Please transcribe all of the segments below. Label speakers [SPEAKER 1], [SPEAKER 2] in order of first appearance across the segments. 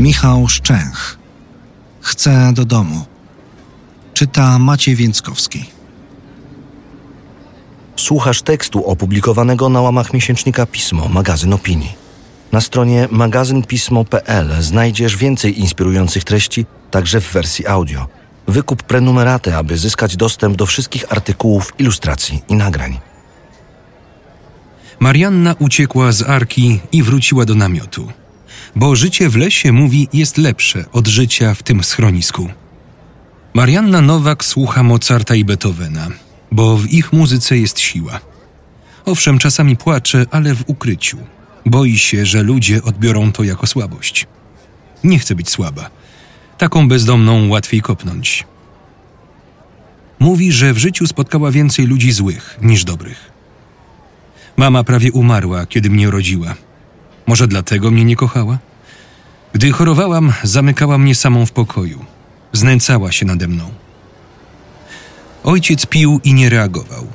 [SPEAKER 1] Michał Szczęch. Chcę do domu. Czyta Maciej Więckowski.
[SPEAKER 2] Słuchasz tekstu opublikowanego na łamach miesięcznika Pismo, magazyn opinii. Na stronie magazynpismo.pl znajdziesz więcej inspirujących treści, także w wersji audio. Wykup prenumeratę, aby zyskać dostęp do wszystkich artykułów, ilustracji i nagrań.
[SPEAKER 3] Marianna uciekła z arki i wróciła do namiotu. Bo życie w lesie, mówi, jest lepsze od życia w tym schronisku. Marianna Nowak słucha Mozarta i Beethovena, bo w ich muzyce jest siła. Owszem, czasami płacze, ale w ukryciu. Boi się, że ludzie odbiorą to jako słabość. Nie chce być słaba. Taką bezdomną łatwiej kopnąć. Mówi, że w życiu spotkała więcej ludzi złych niż dobrych. Mama prawie umarła, kiedy mnie rodziła. Może dlatego mnie nie kochała? Gdy chorowałam, zamykała mnie samą w pokoju. Znęcała się nade mną. Ojciec pił i nie reagował.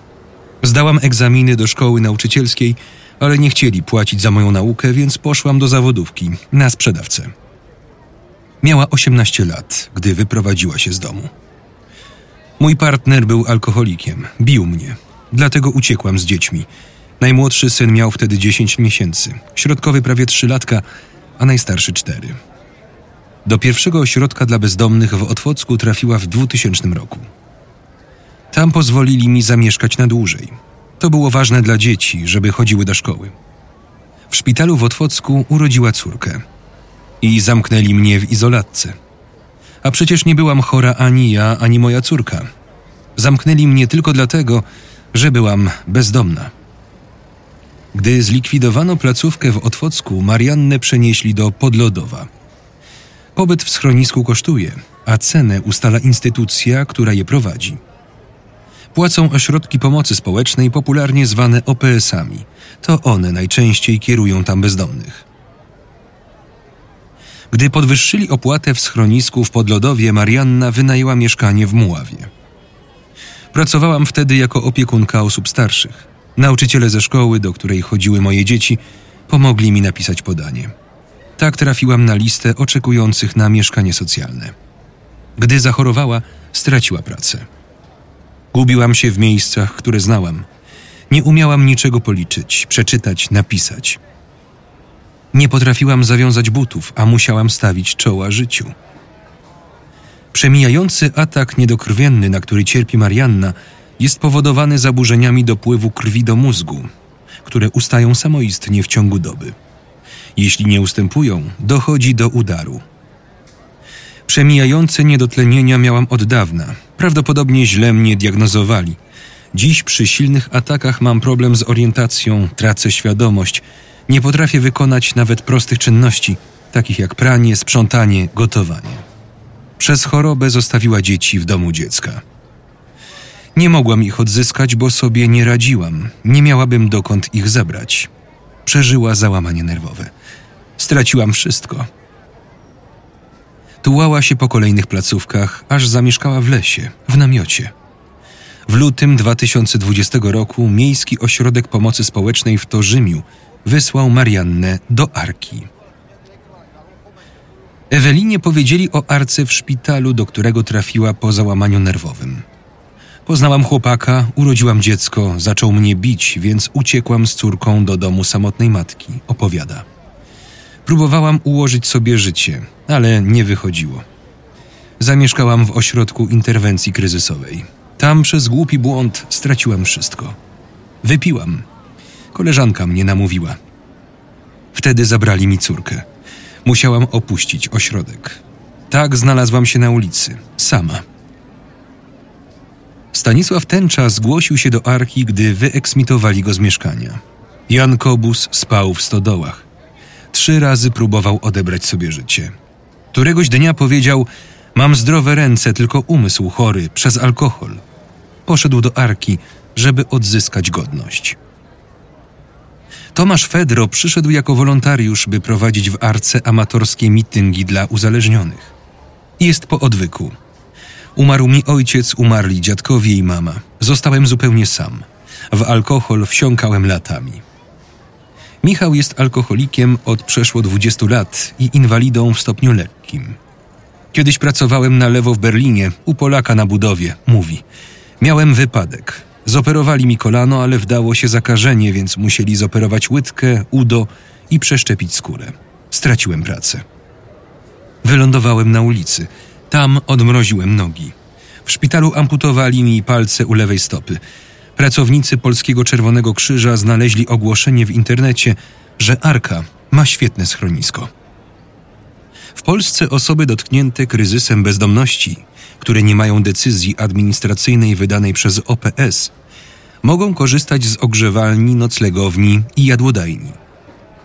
[SPEAKER 3] Zdałam egzaminy do szkoły nauczycielskiej, ale nie chcieli płacić za moją naukę, więc poszłam do zawodówki na sprzedawcę. Miała 18 lat, gdy wyprowadziła się z domu. Mój partner był alkoholikiem, bił mnie, dlatego uciekłam z dziećmi. Najmłodszy syn miał wtedy 10 miesięcy, środkowy prawie 3 latka, a najstarszy 4. Do pierwszego ośrodka dla bezdomnych w Otwocku trafiła w 2000 roku. Tam pozwolili mi zamieszkać na dłużej. To było ważne dla dzieci, żeby chodziły do szkoły. W szpitalu w Otwocku urodziła córkę i zamknęli mnie w izolatce. A przecież nie byłam chora ani ja, ani moja córka. Zamknęli mnie tylko dlatego, że byłam bezdomna. Gdy zlikwidowano placówkę w Otwocku, Mariannę przenieśli do Podlodowa. Pobyt w schronisku kosztuje, a cenę ustala instytucja, która je prowadzi. Płacą ośrodki pomocy społecznej, popularnie zwane OPS-ami. To one najczęściej kierują tam bezdomnych. Gdy podwyższyli opłatę w schronisku w Podlodowie, Marianna wynajęła mieszkanie w Muławie. Pracowałam wtedy jako opiekunka osób starszych. Nauczyciele ze szkoły, do której chodziły moje dzieci, pomogli mi napisać podanie. Tak trafiłam na listę oczekujących na mieszkanie socjalne. Gdy zachorowała, straciła pracę. Gubiłam się w miejscach, które znałam. Nie umiałam niczego policzyć, przeczytać, napisać. Nie potrafiłam zawiązać butów, a musiałam stawić czoła życiu. Przemijający atak niedokrwienny, na który cierpi Marianna, jest powodowany zaburzeniami dopływu krwi do mózgu, które ustają samoistnie w ciągu doby. Jeśli nie ustępują, dochodzi do udaru. Przemijające niedotlenienia miałam od dawna. Prawdopodobnie źle mnie diagnozowali. Dziś przy silnych atakach mam problem z orientacją, tracę świadomość. Nie potrafię wykonać nawet prostych czynności, takich jak pranie, sprzątanie, gotowanie. Przez chorobę zostawiła dzieci w domu dziecka. Nie mogłam ich odzyskać, bo sobie nie radziłam. Nie miałabym dokąd ich zebrać. Przeżyła załamanie nerwowe. Straciłam wszystko. Tułała się po kolejnych placówkach, aż zamieszkała w lesie, w namiocie. W lutym 2020 roku Miejski Ośrodek Pomocy Społecznej w Torzymiu wysłał Mariannę do Arki. Ewelinie powiedzieli o Arce w szpitalu, do którego trafiła po załamaniu nerwowym. Poznałam chłopaka, urodziłam dziecko, zaczął mnie bić, więc uciekłam z córką do domu samotnej matki, opowiada. Próbowałam ułożyć sobie życie, ale nie wychodziło. Zamieszkałam w ośrodku interwencji kryzysowej. Tam przez głupi błąd straciłam wszystko. Wypiłam. Koleżanka mnie namówiła. Wtedy zabrali mi córkę. Musiałam opuścić ośrodek. Tak znalazłam się na ulicy, sama. Stanisław Tęcza zgłosił się do Arki, gdy wyeksmitowali go z mieszkania. Jan Kobus spał w stodołach. Trzy razy próbował odebrać sobie życie. Któregoś dnia powiedział: Mam zdrowe ręce, tylko umysł chory przez alkohol. Poszedł do Arki, żeby odzyskać godność. Tomasz Fedro przyszedł jako wolontariusz, by prowadzić w Arce amatorskie mityngi dla uzależnionych. Jest po odwyku. Umarł mi ojciec, umarli dziadkowie i mama. Zostałem zupełnie sam. W alkohol wsiąkałem latami. Michał jest alkoholikiem od przeszło 20 lat i inwalidą w stopniu lekkim. Kiedyś pracowałem na lewo w Berlinie, u Polaka na budowie, mówi. Miałem wypadek. Zoperowali mi kolano, ale wdało się zakażenie, więc musieli zoperować łydkę, udo i przeszczepić skórę. Straciłem pracę. Wylądowałem na ulicy. Tam odmroziłem nogi. W szpitalu amputowali mi palce u lewej stopy. Pracownicy Polskiego Czerwonego Krzyża znaleźli ogłoszenie w internecie, że Arka ma świetne schronisko. W Polsce osoby dotknięte kryzysem bezdomności, które nie mają decyzji administracyjnej wydanej przez OPS, mogą korzystać z ogrzewalni, noclegowni i jadłodajni.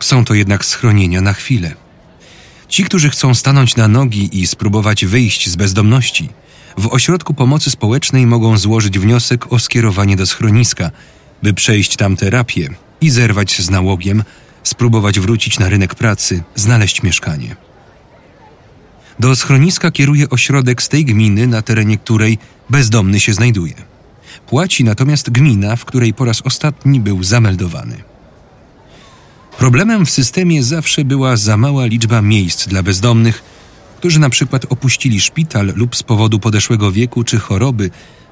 [SPEAKER 3] Są to jednak schronienia na chwilę. Ci, którzy chcą stanąć na nogi i spróbować wyjść z bezdomności, w ośrodku pomocy społecznej mogą złożyć wniosek o skierowanie do schroniska, by przejść tam terapię i zerwać z nałogiem, spróbować wrócić na rynek pracy, znaleźć mieszkanie. Do schroniska kieruje ośrodek z tej gminy, na terenie której bezdomny się znajduje. Płaci natomiast gmina, w której po raz ostatni był zameldowany. Problemem w systemie zawsze była za mała liczba miejsc dla bezdomnych, którzy na przykład opuścili szpital lub z powodu podeszłego wieku czy choroby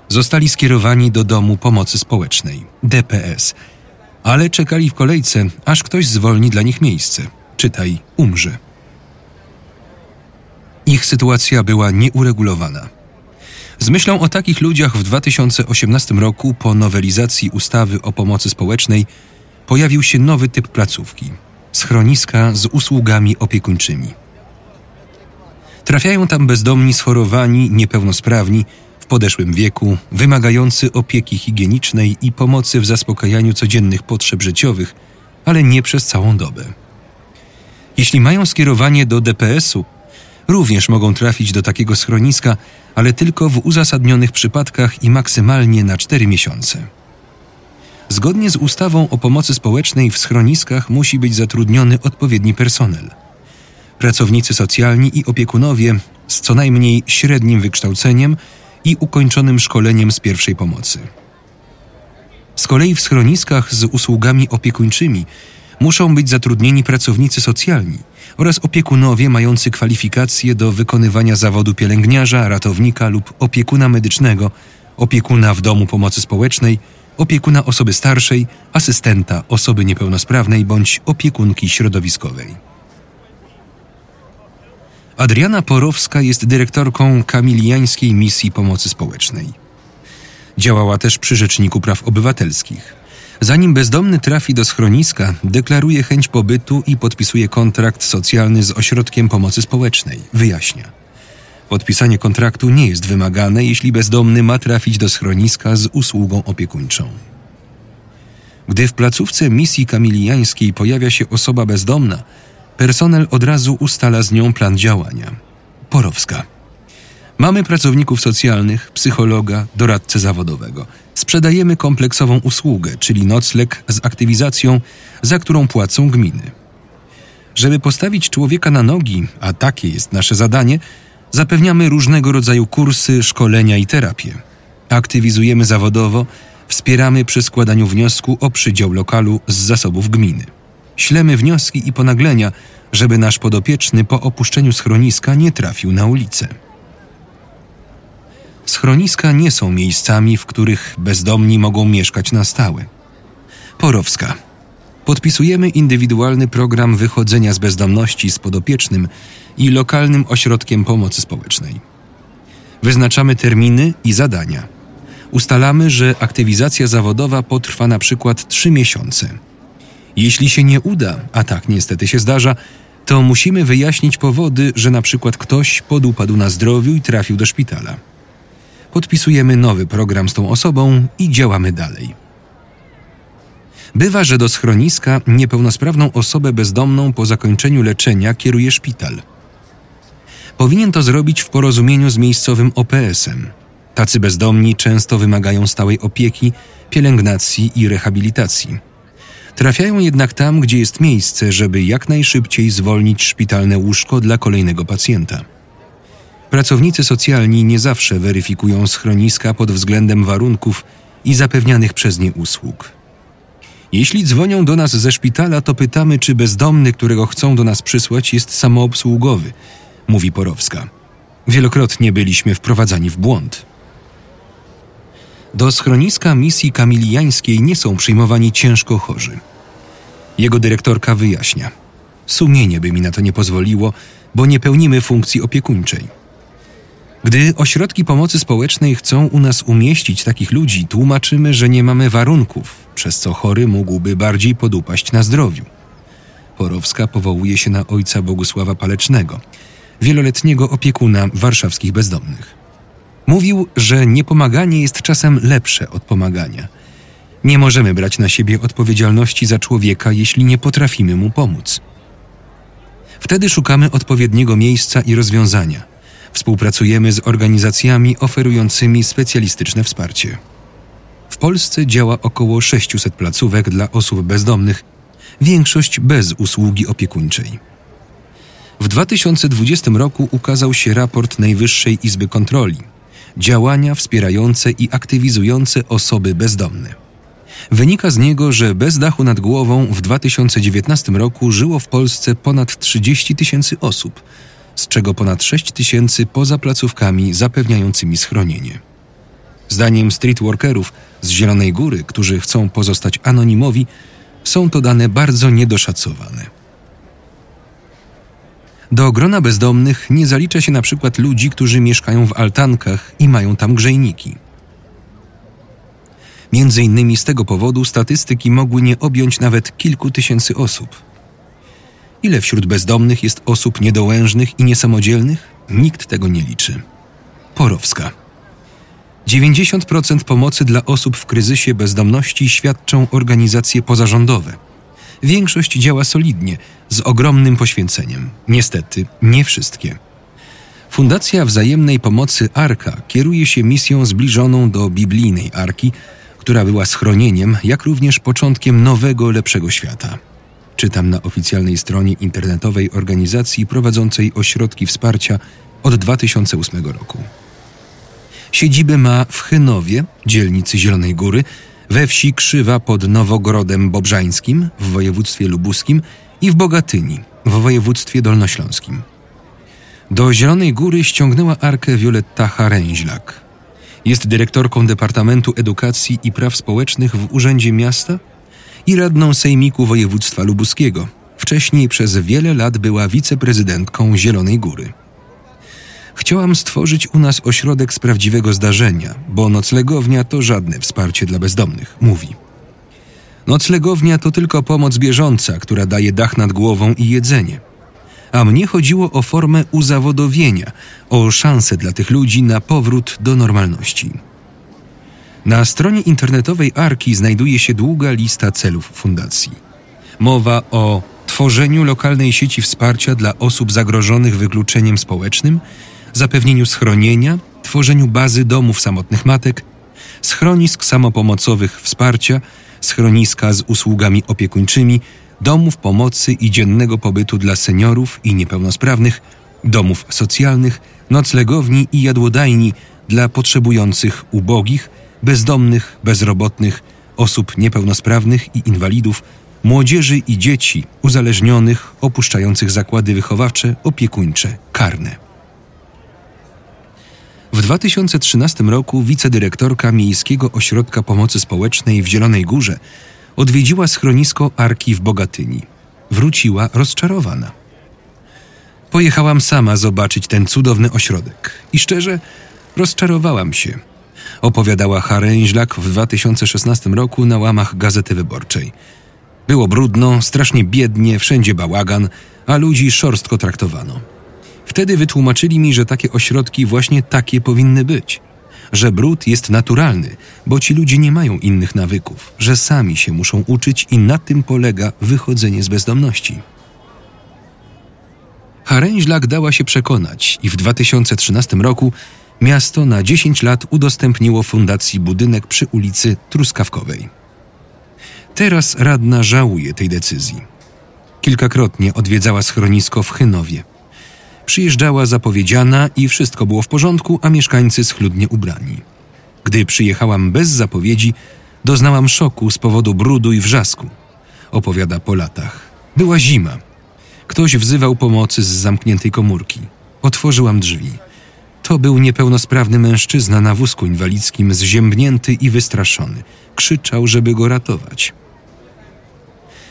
[SPEAKER 3] zostali skierowani do domu pomocy społecznej DPS, ale czekali w kolejce, aż ktoś zwolni dla nich miejsce, czytaj umrze. Ich sytuacja była nieuregulowana. Z myślą o takich ludziach w 2018 roku po nowelizacji ustawy o pomocy społecznej pojawił się nowy typ placówki schroniska z usługami opiekuńczymi. Trafiają tam bezdomni schorowani, niepełnosprawni, w podeszłym wieku, wymagający opieki higienicznej i pomocy w zaspokajaniu codziennych potrzeb życiowych, ale nie przez całą dobę. Jeśli mają skierowanie do DPS-u, również mogą trafić do takiego schroniska, ale tylko w uzasadnionych przypadkach i maksymalnie na 4 miesiące. Zgodnie z ustawą o pomocy społecznej w schroniskach musi być zatrudniony odpowiedni personel. Pracownicy socjalni i opiekunowie z co najmniej średnim wykształceniem i ukończonym szkoleniem z pierwszej pomocy. Z kolei w schroniskach z usługami opiekuńczymi muszą być zatrudnieni pracownicy socjalni oraz opiekunowie mający kwalifikacje do wykonywania zawodu pielęgniarza, ratownika lub opiekuna medycznego, opiekuna w domu pomocy społecznej, opiekuna osoby starszej, asystenta osoby niepełnosprawnej bądź opiekunki środowiskowej. Adriana Porowska jest dyrektorką Kamiliańskiej Misji Pomocy Społecznej. Działała też przy Rzeczniku Praw Obywatelskich. Zanim bezdomny trafi do schroniska, deklaruje chęć pobytu i podpisuje kontrakt socjalny z Ośrodkiem Pomocy Społecznej. Wyjaśnia. Podpisanie kontraktu nie jest wymagane, jeśli bezdomny ma trafić do schroniska z usługą opiekuńczą. Gdy w placówce misji kamiliańskiej pojawia się osoba bezdomna, personel od razu ustala z nią plan działania. Porowska. Mamy pracowników socjalnych, psychologa, doradcę zawodowego. Sprzedajemy kompleksową usługę, czyli nocleg z aktywizacją, za którą płacą gminy. Żeby postawić człowieka na nogi, a takie jest nasze zadanie, zapewniamy różnego rodzaju kursy, szkolenia i terapię. Aktywizujemy zawodowo, wspieramy przy składaniu wniosku o przydział lokalu z zasobów gminy. Ślemy wnioski i ponaglenia, żeby nasz podopieczny po opuszczeniu schroniska nie trafił na ulicę. Schroniska nie są miejscami, w których bezdomni mogą mieszkać na stałe. Porowska. Podpisujemy indywidualny program wychodzenia z bezdomności z podopiecznym i lokalnym ośrodkiem pomocy społecznej. Wyznaczamy terminy i zadania. Ustalamy, że aktywizacja zawodowa potrwa na przykład 3 miesiące. Jeśli się nie uda, a tak niestety się zdarza, to musimy wyjaśnić powody, że na przykład ktoś podupadł na zdrowiu i trafił do szpitala podpisujemy nowy program z tą osobą i działamy dalej. Bywa, że do schroniska niepełnosprawną osobę bezdomną po zakończeniu leczenia kieruje szpital. Powinien to zrobić w porozumieniu z miejscowym OPS-em. Tacy bezdomni często wymagają stałej opieki, pielęgnacji i rehabilitacji. Trafiają jednak tam, gdzie jest miejsce, żeby jak najszybciej zwolnić szpitalne łóżko dla kolejnego pacjenta. Pracownicy socjalni nie zawsze weryfikują schroniska pod względem warunków i zapewnianych przez nie usług. Jeśli dzwonią do nas ze szpitala, to pytamy, czy bezdomny, którego chcą do nas przysłać, jest samoobsługowy, mówi Porowska. Wielokrotnie byliśmy wprowadzani w błąd. Do schroniska misji kamilijańskiej nie są przyjmowani ciężko chorzy. Jego dyrektorka wyjaśnia. Sumienie by mi na to nie pozwoliło, bo nie pełnimy funkcji opiekuńczej. Gdy ośrodki pomocy społecznej chcą u nas umieścić takich ludzi, tłumaczymy, że nie mamy warunków, przez co chory mógłby bardziej podupaść na zdrowiu. Porowska powołuje się na ojca Bogusława Palecznego, wieloletniego opiekuna warszawskich bezdomnych. Mówił, że niepomaganie jest czasem lepsze od pomagania. Nie możemy brać na siebie odpowiedzialności za człowieka, jeśli nie potrafimy mu pomóc. Wtedy szukamy odpowiedniego miejsca i rozwiązania. Współpracujemy z organizacjami oferującymi specjalistyczne wsparcie. W Polsce działa około 600 placówek dla osób bezdomnych, większość bez usługi opiekuńczej. W 2020 roku ukazał się raport Najwyższej Izby Kontroli Działania wspierające i aktywizujące osoby bezdomne. Wynika z niego, że bez dachu nad głową w 2019 roku żyło w Polsce ponad 30 tysięcy osób, z czego ponad 6 tysięcy poza placówkami zapewniającymi schronienie. Zdaniem streetworkerów z Zielonej Góry, którzy chcą pozostać anonimowi, są to dane bardzo niedoszacowane. Do grona bezdomnych nie zalicza się na przykład ludzi, którzy mieszkają w altankach i mają tam grzejniki. Między innymi z tego powodu statystyki mogły nie objąć nawet kilku tysięcy osób. Ile wśród bezdomnych jest osób niedołężnych i niesamodzielnych? Nikt tego nie liczy. Porowska. 90% pomocy dla osób w kryzysie bezdomności świadczą organizacje pozarządowe – Większość działa solidnie, z ogromnym poświęceniem. Niestety, nie wszystkie. Fundacja Wzajemnej Pomocy Arka kieruje się misją zbliżoną do biblijnej Arki, która była schronieniem, jak również początkiem nowego, lepszego świata. Czytam na oficjalnej stronie internetowej organizacji prowadzącej ośrodki wsparcia od 2008 roku. Siedzibę ma w Chynowie, dzielnicy Zielonej Góry, we wsi Krzywa pod Nowogrodem Bobrzańskim w województwie lubuskim i w Bogatyni w województwie dolnośląskim. Do Zielonej Góry ściągnęła arkę Violetta Haręźlak. Jest dyrektorką Departamentu Edukacji i Praw Społecznych w Urzędzie Miasta i radną Sejmiku Województwa Lubuskiego. Wcześniej przez wiele lat była wiceprezydentką Zielonej Góry. Chciałam stworzyć u nas ośrodek z prawdziwego zdarzenia, bo noclegownia to żadne wsparcie dla bezdomnych, mówi. Noclegownia to tylko pomoc bieżąca, która daje dach nad głową i jedzenie. A mnie chodziło o formę uzawodowienia, o szansę dla tych ludzi na powrót do normalności. Na stronie internetowej Arki znajduje się długa lista celów fundacji. Mowa o tworzeniu lokalnej sieci wsparcia dla osób zagrożonych wykluczeniem społecznym zapewnieniu schronienia, tworzeniu bazy domów samotnych matek, schronisk samopomocowych wsparcia, schroniska z usługami opiekuńczymi, domów pomocy i dziennego pobytu dla seniorów i niepełnosprawnych, domów socjalnych, noclegowni i jadłodajni dla potrzebujących ubogich, bezdomnych, bezrobotnych, osób niepełnosprawnych i inwalidów, młodzieży i dzieci uzależnionych, opuszczających zakłady wychowawcze, opiekuńcze, karne. W 2013 roku wicedyrektorka Miejskiego Ośrodka Pomocy Społecznej w Zielonej Górze odwiedziła schronisko Arki w Bogatyni. Wróciła rozczarowana. Pojechałam sama zobaczyć ten cudowny ośrodek i szczerze rozczarowałam się. Opowiadała Haręźlak w 2016 roku na łamach Gazety Wyborczej. Było brudno, strasznie biednie, wszędzie bałagan, a ludzi szorstko traktowano. Wtedy wytłumaczyli mi, że takie ośrodki właśnie takie powinny być. Że brud jest naturalny, bo ci ludzie nie mają innych nawyków, że sami się muszą uczyć i na tym polega wychodzenie z bezdomności. Haręźlak dała się przekonać i w 2013 roku miasto na 10 lat udostępniło fundacji budynek przy ulicy Truskawkowej. Teraz radna żałuje tej decyzji. Kilkakrotnie odwiedzała schronisko w Chynowie – Przyjeżdżała zapowiedziana i wszystko było w porządku, a mieszkańcy schludnie ubrani. Gdy przyjechałam bez zapowiedzi, Doznałam szoku z powodu brudu i wrzasku. Opowiada po latach. Była zima. Ktoś wzywał pomocy z zamkniętej komórki. Otworzyłam drzwi. To był niepełnosprawny mężczyzna na wózku inwalidzkim, zziębnięty i wystraszony. Krzyczał, żeby go ratować.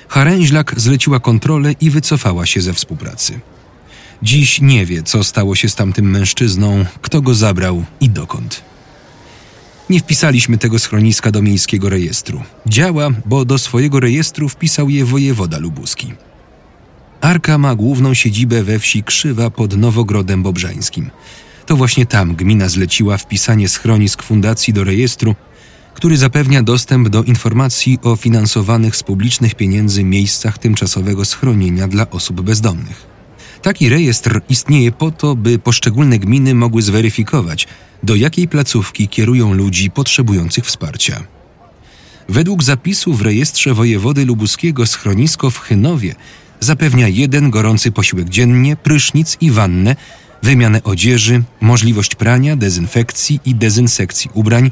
[SPEAKER 3] Haręźlak zleciła kontrolę i wycofała się ze współpracy. Dziś nie wie, co stało się z tamtym mężczyzną, kto go zabrał i dokąd. Nie wpisaliśmy tego schroniska do miejskiego rejestru. Działa, bo do swojego rejestru wpisał je wojewoda lubuski. Arka ma główną siedzibę we wsi Krzywa pod Nowogrodem Bobrzańskim. To właśnie tam gmina zleciła wpisanie schronisk fundacji do rejestru, który zapewnia dostęp do informacji o finansowanych z publicznych pieniędzy miejscach tymczasowego schronienia dla osób bezdomnych. Taki rejestr istnieje po to, by poszczególne gminy mogły zweryfikować, do jakiej placówki kierują ludzi potrzebujących wsparcia. Według zapisu w rejestrze wojewody lubuskiego schronisko w Chynowie zapewnia jeden gorący posiłek dziennie, prysznic i wannę, wymianę odzieży, możliwość prania, dezynfekcji i dezynsekcji ubrań,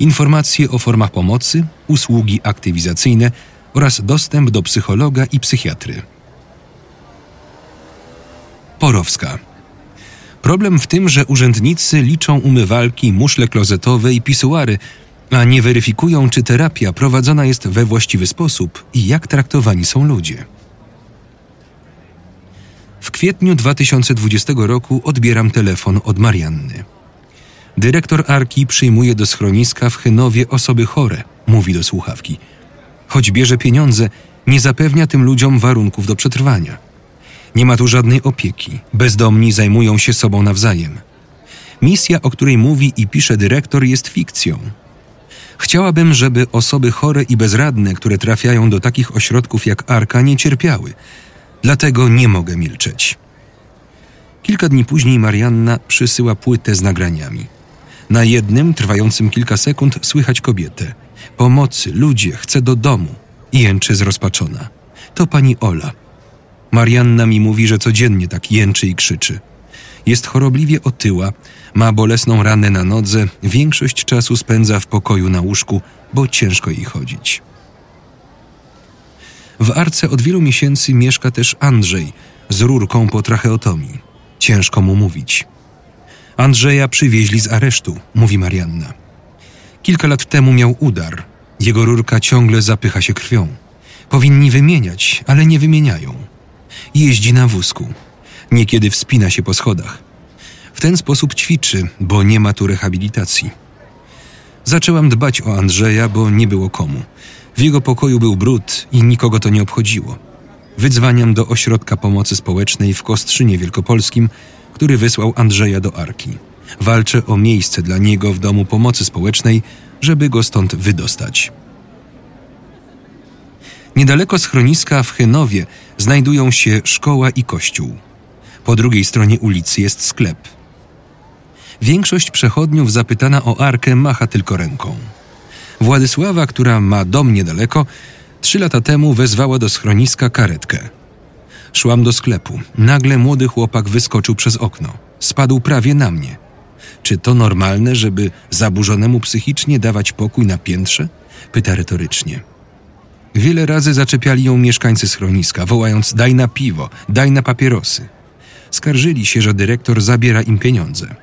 [SPEAKER 3] informacje o formach pomocy, usługi aktywizacyjne oraz dostęp do psychologa i psychiatry. Porowska. Problem w tym, że urzędnicy liczą umywalki, muszle klozetowe i pisuary, a nie weryfikują, czy terapia prowadzona jest we właściwy sposób i jak traktowani są ludzie. W kwietniu 2020 roku odbieram telefon od Marianny. Dyrektor Arki przyjmuje do schroniska w Chynowie osoby chore, mówi do słuchawki. Choć bierze pieniądze, nie zapewnia tym ludziom warunków do przetrwania. Nie ma tu żadnej opieki. Bezdomni zajmują się sobą nawzajem. Misja, o której mówi i pisze dyrektor, jest fikcją. Chciałabym, żeby osoby chore i bezradne, które trafiają do takich ośrodków jak Arka, nie cierpiały. Dlatego nie mogę milczeć. Kilka dni później Marianna przysyła płytę z nagraniami. Na jednym, trwającym kilka sekund, słychać kobietę. Pomocy, ludzie, chcę do domu. I jęczy zrozpaczona. To pani Ola. Marianna mi mówi, że codziennie tak jęczy i krzyczy. Jest chorobliwie otyła, ma bolesną ranę na nodze, większość czasu spędza w pokoju na łóżku, bo ciężko jej chodzić. W Arce od wielu miesięcy mieszka też Andrzej z rurką po tracheotomii. Ciężko mu mówić. Andrzeja przywieźli z aresztu, mówi Marianna. Kilka lat temu miał udar. Jego rurka ciągle zapycha się krwią. Powinni wymieniać, ale nie wymieniają. Jeździ na wózku. Niekiedy wspina się po schodach. W ten sposób ćwiczy, bo nie ma tu rehabilitacji. Zaczęłam dbać o Andrzeja, bo nie było komu. W jego pokoju był brud i nikogo to nie obchodziło. Wydzwaniam do ośrodka pomocy społecznej w Kostrzynie Wielkopolskim, który wysłał Andrzeja do Arki. Walczę o miejsce dla niego w domu pomocy społecznej, żeby go stąd wydostać. Niedaleko schroniska w Chynowie znajdują się szkoła i kościół. Po drugiej stronie ulicy jest sklep. Większość przechodniów zapytana o Arkę macha tylko ręką. Władysława, która ma dom niedaleko, trzy lata temu wezwała do schroniska karetkę. Szłam do sklepu. Nagle młody chłopak wyskoczył przez okno. Spadł prawie na mnie. Czy to normalne, żeby zaburzonemu psychicznie dawać pokój na piętrze? Pyta retorycznie. Wiele razy zaczepiali ją mieszkańcy schroniska, wołając: Daj na piwo, daj na papierosy. Skarżyli się, że dyrektor zabiera im pieniądze.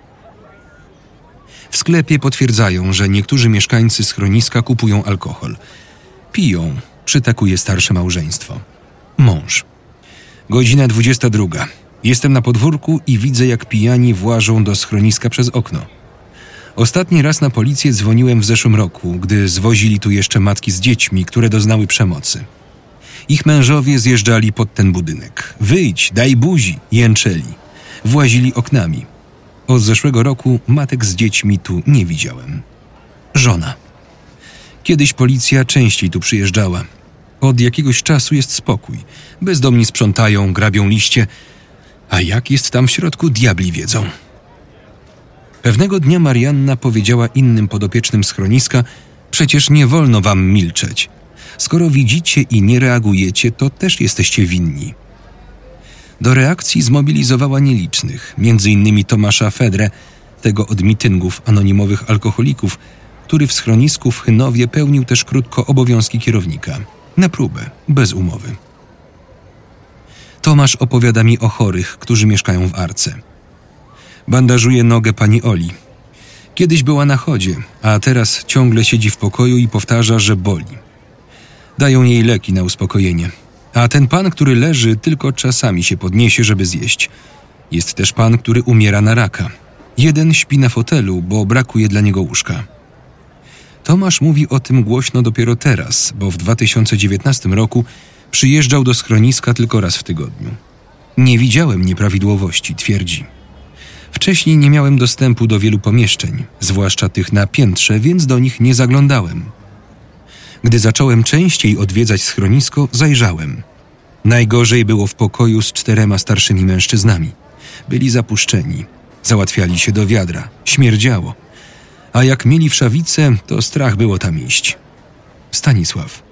[SPEAKER 3] W sklepie potwierdzają, że niektórzy mieszkańcy schroniska kupują alkohol. Piją, przytakuje starsze małżeństwo. Mąż. Godzina 22. Jestem na podwórku i widzę, jak pijani włażą do schroniska przez okno. Ostatni raz na policję dzwoniłem w zeszłym roku, gdy zwozili tu jeszcze matki z dziećmi, które doznały przemocy. Ich mężowie zjeżdżali pod ten budynek. Wyjdź, daj buzi, jęczeli. Włazili oknami. Od zeszłego roku matek z dziećmi tu nie widziałem. Żona. Kiedyś policja częściej tu przyjeżdżała. Od jakiegoś czasu jest spokój. Bezdomni sprzątają, grabią liście, a jak jest tam w środku, diabli wiedzą. Pewnego dnia Marianna powiedziała innym podopiecznym schroniska: Przecież nie wolno wam milczeć. Skoro widzicie i nie reagujecie, to też jesteście winni. Do reakcji zmobilizowała nielicznych, innymi Tomasza Fedre, tego od mityngów anonimowych alkoholików, który w schronisku w Chynowie pełnił też krótko obowiązki kierownika. Na próbę, bez umowy. Tomasz opowiada mi o chorych, którzy mieszkają w Arce. Bandażuje nogę pani Oli. Kiedyś była na chodzie, a teraz ciągle siedzi w pokoju i powtarza, że boli. Dają jej leki na uspokojenie. A ten pan, który leży, tylko czasami się podniesie, żeby zjeść. Jest też pan, który umiera na raka. Jeden śpi na fotelu, bo brakuje dla niego łóżka. Tomasz mówi o tym głośno dopiero teraz, bo w 2019 roku przyjeżdżał do schroniska tylko raz w tygodniu. Nie widziałem nieprawidłowości, twierdzi. Wcześniej nie miałem dostępu do wielu pomieszczeń, zwłaszcza tych na piętrze, więc do nich nie zaglądałem. Gdy zacząłem częściej odwiedzać schronisko, zajrzałem. Najgorzej było w pokoju z czterema starszymi mężczyznami. Byli zapuszczeni, załatwiali się do wiadra, śmierdziało. A jak mieli wszawice, to strach było tam iść. Stanisław.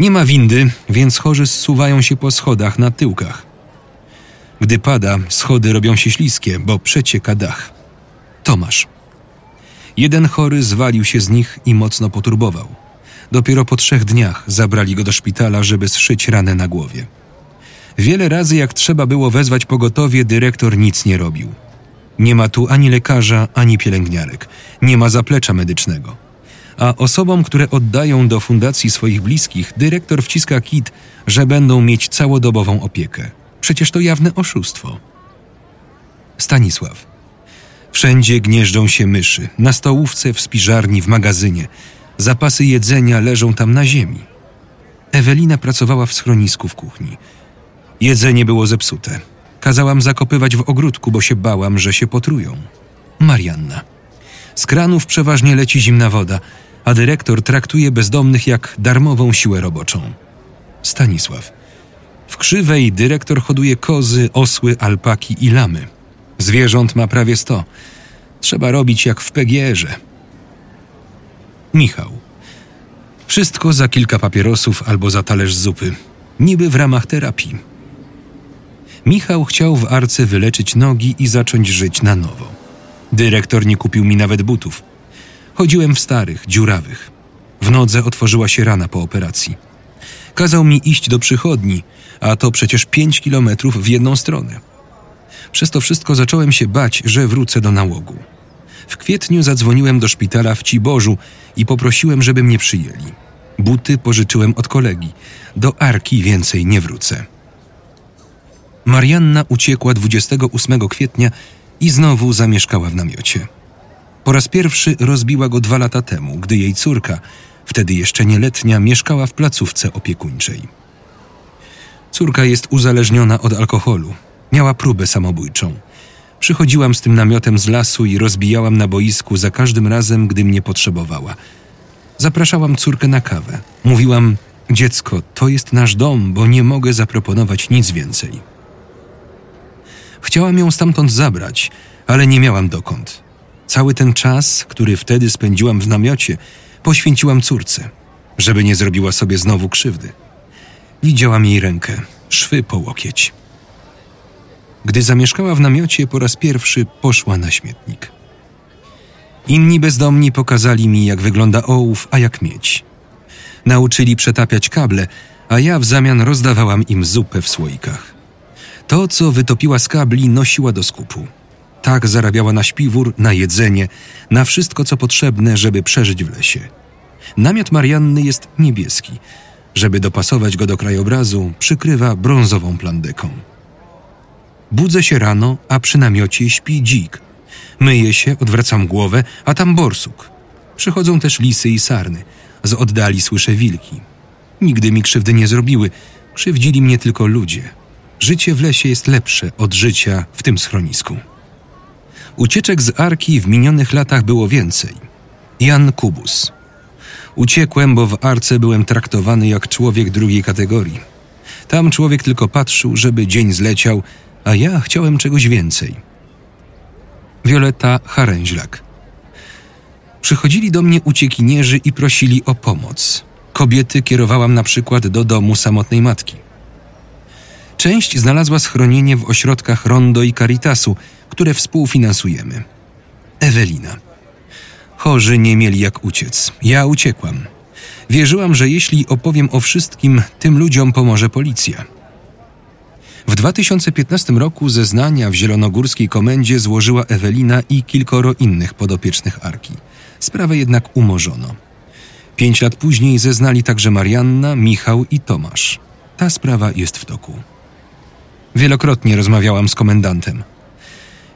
[SPEAKER 3] Nie ma windy, więc chorzy zsuwają się po schodach na tyłkach. Gdy pada, schody robią się śliskie, bo przecieka dach. Tomasz. Jeden chory zwalił się z nich i mocno poturbował. Dopiero po trzech dniach zabrali go do szpitala, żeby zszyć ranę na głowie. Wiele razy, jak trzeba było wezwać pogotowie, dyrektor nic nie robił. Nie ma tu ani lekarza, ani pielęgniarek. Nie ma zaplecza medycznego. A osobom, które oddają do fundacji swoich bliskich, dyrektor wciska kit, że będą mieć całodobową opiekę. Przecież to jawne oszustwo. Stanisław. Wszędzie gnieżdżą się myszy, na stołówce, w spiżarni, w magazynie. Zapasy jedzenia leżą tam na ziemi. Ewelina pracowała w schronisku w kuchni. Jedzenie było zepsute. Kazałam zakopywać w ogródku, bo się bałam, że się potrują. Marianna. Z kranów przeważnie leci zimna woda, a dyrektor traktuje bezdomnych jak darmową siłę roboczą. Stanisław. W krzywej dyrektor hoduje kozy, osły, alpaki i lamy. Zwierząt ma prawie sto. Trzeba robić jak w Pegierze. Michał. Wszystko za kilka papierosów albo za talerz zupy. Niby w ramach terapii. Michał chciał w arce wyleczyć nogi i zacząć żyć na nowo. Dyrektor nie kupił mi nawet butów. Chodziłem w starych, dziurawych. W nodze otworzyła się rana po operacji. Kazał mi iść do przychodni, a to przecież pięć kilometrów w jedną stronę. Przez to wszystko zacząłem się bać, że wrócę do nałogu. W kwietniu zadzwoniłem do szpitala w Ciborzu i poprosiłem, żeby mnie przyjęli. Buty pożyczyłem od kolegi. Do Arki więcej nie wrócę. Marianna uciekła 28 kwietnia i znowu zamieszkała w namiocie. Po raz pierwszy rozbiła go dwa lata temu, gdy jej córka, wtedy jeszcze nieletnia, mieszkała w placówce opiekuńczej. Córka jest uzależniona od alkoholu. Miała próbę samobójczą. Przychodziłam z tym namiotem z lasu i rozbijałam na boisku za każdym razem, gdy mnie potrzebowała. Zapraszałam córkę na kawę. Mówiłam: Dziecko, to jest nasz dom, bo nie mogę zaproponować nic więcej. Chciałam ją stamtąd zabrać, ale nie miałam dokąd. Cały ten czas, który wtedy spędziłam w namiocie, poświęciłam córce, żeby nie zrobiła sobie znowu krzywdy. Widziałam jej rękę, szwy po łokieć. Gdy zamieszkała w namiocie, po raz pierwszy poszła na śmietnik. Inni bezdomni pokazali mi, jak wygląda ołów, a jak mieć. Nauczyli przetapiać kable, a ja w zamian rozdawałam im zupę w słoikach. To, co wytopiła z kabli, nosiła do skupu. Tak zarabiała na śpiwór, na jedzenie, na wszystko, co potrzebne, żeby przeżyć w lesie. Namiot Marianny jest niebieski. Żeby dopasować go do krajobrazu, przykrywa brązową plandeką. Budzę się rano, a przy namiocie śpi dzik. Myję się, odwracam głowę, a tam borsuk. Przychodzą też lisy i sarny. Z oddali słyszę wilki. Nigdy mi krzywdy nie zrobiły. Krzywdzili mnie tylko ludzie. Życie w lesie jest lepsze od życia w tym schronisku. Ucieczek z Arki w minionych latach było więcej. Jan Kubus. Uciekłem, bo w Arce byłem traktowany jak człowiek drugiej kategorii. Tam człowiek tylko patrzył, żeby dzień zleciał, a ja chciałem czegoś więcej. Wioleta Haręźlak. Przychodzili do mnie uciekinierzy i prosili o pomoc. Kobiety kierowałam na przykład do domu samotnej matki. Część znalazła schronienie w ośrodkach Rondo i Caritasu, które współfinansujemy. Ewelina. Chorzy nie mieli jak uciec. Ja uciekłam. Wierzyłam, że jeśli opowiem o wszystkim, tym ludziom pomoże policja. W 2015 roku zeznania w zielonogórskiej komendzie złożyła Ewelina i kilkoro innych podopiecznych Arki. Sprawę jednak umorzono. Pięć lat później zeznali także Marianna, Michał i Tomasz. Ta sprawa jest w toku. Wielokrotnie rozmawiałam z komendantem.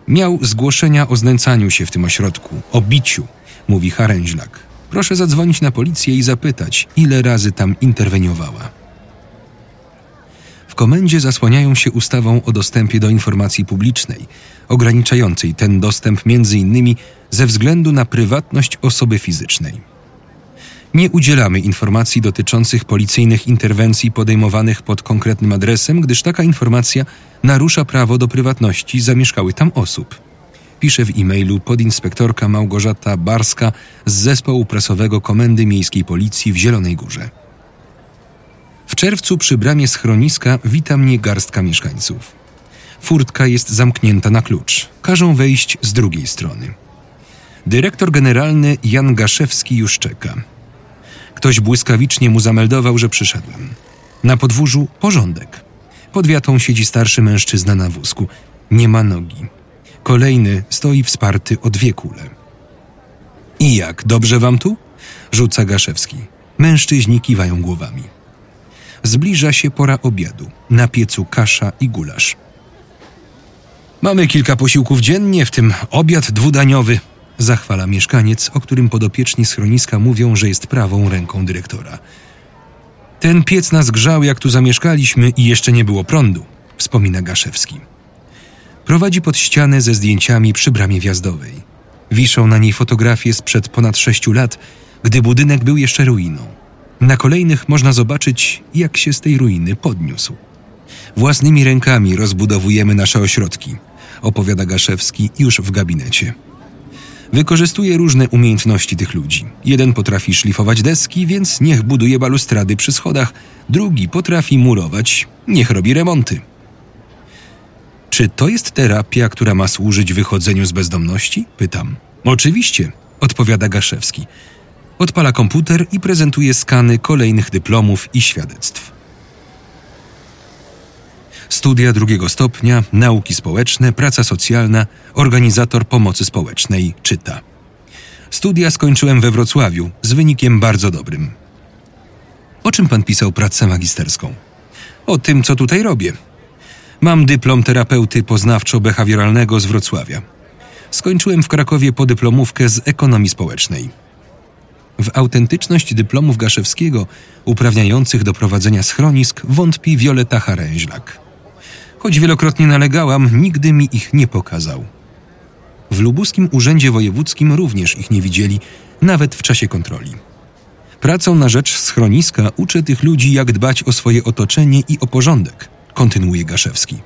[SPEAKER 3] Miał zgłoszenia o znęcaniu się w tym ośrodku, o biciu, mówi Haręźlak. Proszę zadzwonić na policję i zapytać, ile razy tam interweniowała. W komendzie zasłaniają się ustawą o dostępie do informacji publicznej, ograniczającej ten dostęp innymi ze względu na prywatność osoby fizycznej. Nie udzielamy informacji dotyczących policyjnych interwencji podejmowanych pod konkretnym adresem, gdyż taka informacja narusza prawo do prywatności zamieszkały tam osób. Pisze w e-mailu podinspektorka Małgorzata Barska z zespołu prasowego Komendy Miejskiej Policji w Zielonej Górze. W czerwcu przy bramie schroniska wita mnie garstka mieszkańców. Furtka jest zamknięta na klucz. Każą wejść z drugiej strony. Dyrektor generalny Jan Gaszewski już czeka. Ktoś błyskawicznie mu zameldował, że przyszedłem. Na podwórzu porządek. Pod wiatą siedzi starszy mężczyzna na wózku. Nie ma nogi. Kolejny stoi wsparty o dwie kule. I jak, dobrze wam tu? Rzuca Gaszewski. Mężczyźni kiwają głowami. Zbliża się pora obiadu. Na piecu kasza i gulasz. Mamy kilka posiłków dziennie, w tym obiad dwudaniowy, zachwala mieszkaniec, o którym podopieczni schroniska mówią, że jest prawą ręką dyrektora. Ten piec nas grzał, jak tu zamieszkaliśmy i jeszcze nie było prądu, wspomina Gaszewski. Prowadzi pod ścianę ze zdjęciami przy bramie wjazdowej. Wiszą na niej fotografie sprzed ponad sześciu lat, gdy budynek był jeszcze ruiną. Na kolejnych można zobaczyć, jak się z tej ruiny podniósł. Własnymi rękami rozbudowujemy nasze ośrodki, opowiada Gaszewski już w gabinecie. Wykorzystuje różne umiejętności tych ludzi. Jeden potrafi szlifować deski, więc niech buduje balustrady przy schodach, drugi potrafi murować, niech robi remonty. Czy to jest terapia, która ma służyć wychodzeniu z bezdomności? Pytam. Oczywiście, odpowiada Gaszewski. Odpala komputer i prezentuje skany kolejnych dyplomów i świadectw. Studia drugiego stopnia, nauki społeczne, praca socjalna, organizator pomocy społecznej, czyta. Studia skończyłem we Wrocławiu z wynikiem bardzo dobrym. O czym pan pisał pracę magisterską? O tym, co tutaj robię. Mam dyplom terapeuty poznawczo-behawioralnego z Wrocławia. Skończyłem w Krakowie podyplomówkę z ekonomii społecznej. W autentyczność dyplomów Gaszewskiego uprawniających do prowadzenia schronisk wątpi Wioleta Haręźlak. Choć wielokrotnie nalegałam, nigdy mi ich nie pokazał. W lubuskim urzędzie wojewódzkim również ich nie widzieli, nawet w czasie kontroli. Pracą na rzecz schroniska uczę tych ludzi, jak dbać o swoje otoczenie i o porządek, kontynuuje Gaszewski.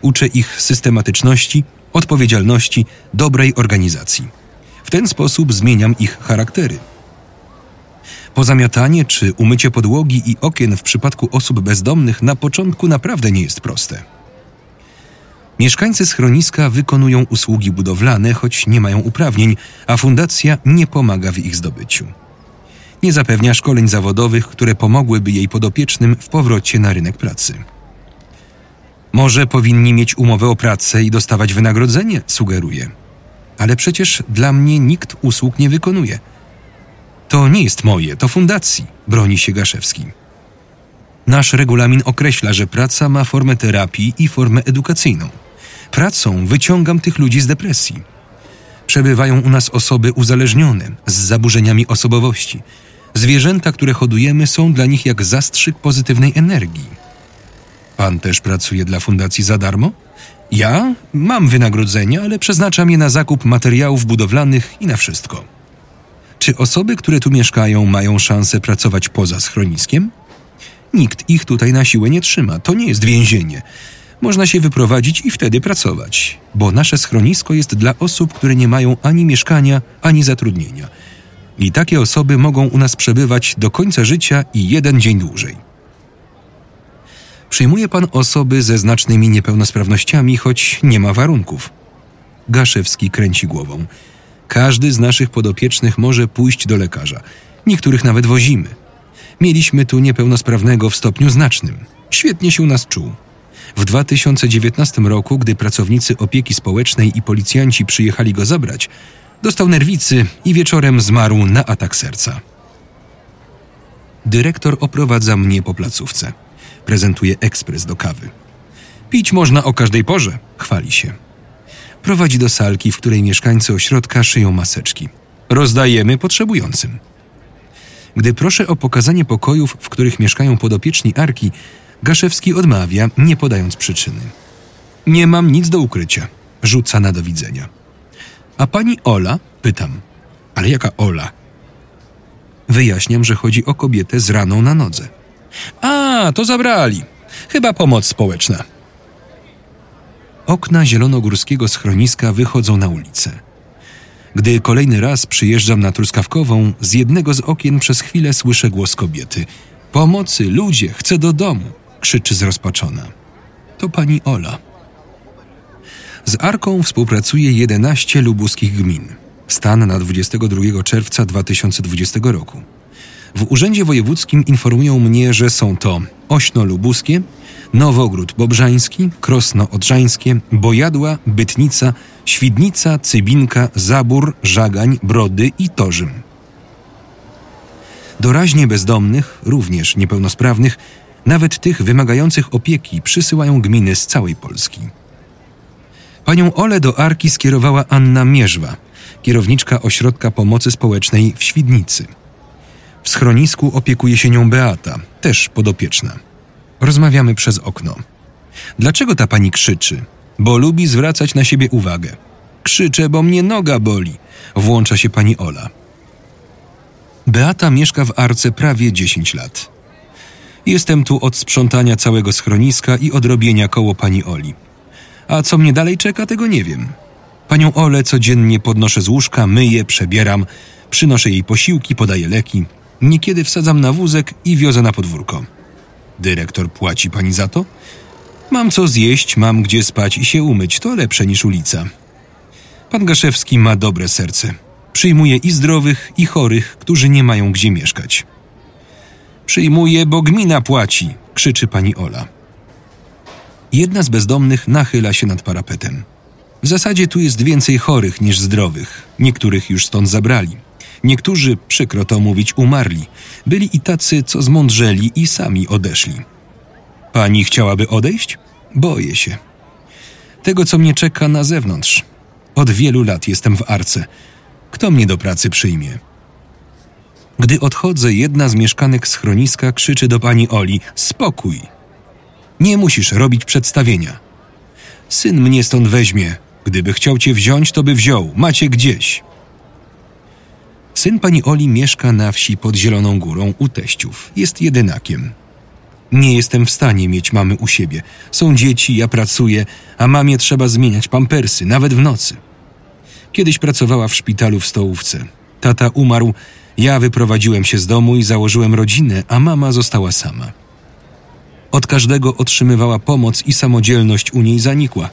[SPEAKER 3] Uczę ich systematyczności, odpowiedzialności, dobrej organizacji. W ten sposób zmieniam ich charaktery. Pozamiatanie czy umycie podłogi i okien w przypadku osób bezdomnych na początku naprawdę nie jest proste. Mieszkańcy schroniska wykonują usługi budowlane, choć nie mają uprawnień, a fundacja nie pomaga w ich zdobyciu. Nie zapewnia szkoleń zawodowych, które pomogłyby jej podopiecznym w powrocie na rynek pracy. Może powinni mieć umowę o pracę i dostawać wynagrodzenie, sugeruje. Ale przecież dla mnie nikt usług nie wykonuje. To nie jest moje, to fundacji, broni się Gaszewski. Nasz regulamin określa, że praca ma formę terapii i formę edukacyjną. Pracą wyciągam tych ludzi z depresji. Przebywają u nas osoby uzależnione, z zaburzeniami osobowości. Zwierzęta, które hodujemy, są dla nich jak zastrzyk pozytywnej energii. Pan też pracuje dla fundacji za darmo? Ja mam wynagrodzenie, ale przeznaczam je na zakup materiałów budowlanych i na wszystko. Czy osoby, które tu mieszkają, mają szansę pracować poza schroniskiem? Nikt ich tutaj na siłę nie trzyma. To nie jest więzienie. Można się wyprowadzić i wtedy pracować, bo nasze schronisko jest dla osób, które nie mają ani mieszkania, ani zatrudnienia. I takie osoby mogą u nas przebywać do końca życia i jeden dzień dłużej. Przyjmuje pan osoby ze znacznymi niepełnosprawnościami, choć nie ma warunków. Gaszewski kręci głową. Każdy z naszych podopiecznych może pójść do lekarza. Niektórych nawet wozimy. Mieliśmy tu niepełnosprawnego w stopniu znacznym. Świetnie się u nas czuł. W 2019 roku, gdy pracownicy opieki społecznej i policjanci przyjechali go zabrać, dostał nerwicy i wieczorem zmarł na atak serca. Dyrektor oprowadza mnie po placówce. Prezentuje ekspres do kawy. Pić można o każdej porze, chwali się. Prowadzi do salki, w której mieszkańcy ośrodka szyją maseczki. Rozdajemy potrzebującym. Gdy proszę o pokazanie pokojów, w których mieszkają podopieczni Arki, Gaszewski odmawia, nie podając przyczyny. Nie mam nic do ukrycia. Rzuca na do widzenia. A pani Ola? Pytam. Ale jaka Ola? Wyjaśniam, że chodzi o kobietę z raną na nodze. A, to zabrali. Chyba pomoc społeczna. Okna zielonogórskiego schroniska wychodzą na ulicę. Gdy kolejny raz przyjeżdżam na truskawkową, z jednego z okien przez chwilę słyszę głos kobiety. Pomocy, ludzie, chcę do domu! krzyczy zrozpaczona. To pani Ola. Z Arką współpracuje 11 lubuskich gmin. Stan na 22 czerwca 2020 roku. W Urzędzie Wojewódzkim informują mnie, że są to Ośno Lubuskie, Nowogród Bobrzański, Krosno Odrzańskie, Bojadła, Bytnica, Świdnica, Cybinka, Zabór, Żagań, Brody i Torzym. Doraźnie bezdomnych, również niepełnosprawnych, nawet tych wymagających opieki przysyłają gminy z całej Polski. Panią Ole do Arki skierowała Anna Mierzwa, kierowniczka Ośrodka Pomocy Społecznej w Świdnicy. W schronisku opiekuje się nią Beata, też podopieczna. Rozmawiamy przez okno. Dlaczego ta pani krzyczy? Bo lubi zwracać na siebie uwagę. Krzyczę, bo mnie noga boli. Włącza się pani Ola. Beata mieszka w Arce prawie 10 lat. Jestem tu od sprzątania całego schroniska i odrobienia koło pani Oli. A co mnie dalej czeka, tego nie wiem. Panią Olę codziennie podnoszę z łóżka, myję, przebieram, przynoszę jej posiłki, podaję leki. Niekiedy wsadzam na wózek i wiozę na podwórko. Dyrektor płaci pani za to? Mam co zjeść, mam gdzie spać i się umyć, to lepsze niż ulica. Pan Gaszewski ma dobre serce. Przyjmuje i zdrowych, i chorych, którzy nie mają gdzie mieszkać. Przyjmuje, bo gmina płaci, krzyczy pani Ola. Jedna z bezdomnych nachyla się nad parapetem. W zasadzie tu jest więcej chorych niż zdrowych. Niektórych już stąd zabrali. Niektórzy, przykro to mówić, umarli. Byli i tacy, co zmądrzeli i sami odeszli. Pani chciałaby odejść? Boję się. Tego, co mnie czeka na zewnątrz. Od wielu lat jestem w arce. Kto mnie do pracy przyjmie? Gdy odchodzę, jedna z mieszkanek schroniska krzyczy do pani Oli: Spokój! Nie musisz robić przedstawienia. Syn mnie stąd weźmie. Gdyby chciał cię wziąć, to by wziął. Macie gdzieś. Syn pani Oli mieszka na wsi pod Zieloną Górą u teściów. Jest jedynakiem. Nie jestem w stanie mieć mamy u siebie. Są dzieci, ja pracuję, a mamie trzeba zmieniać pampersy, nawet w nocy. Kiedyś pracowała w szpitalu w stołówce. Tata umarł, ja wyprowadziłem się z domu i założyłem rodzinę, a mama została sama. Od każdego otrzymywała pomoc i samodzielność u niej zanikła.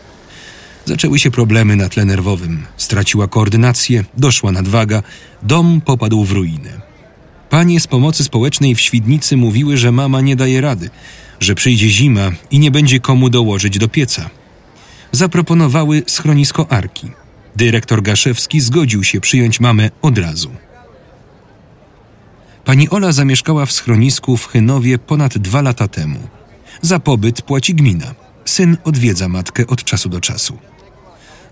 [SPEAKER 3] Zaczęły się problemy na tle nerwowym. Straciła koordynację, doszła nadwaga, dom popadł w ruinę. Panie z pomocy społecznej w Świdnicy mówiły, że mama nie daje rady, że przyjdzie zima i nie będzie komu dołożyć do pieca. Zaproponowały schronisko Arki. Dyrektor Gaszewski zgodził się przyjąć mamę od razu. Pani Ola zamieszkała w schronisku w Chynowie ponad dwa lata temu. Za pobyt płaci gmina. Syn odwiedza matkę od czasu do czasu.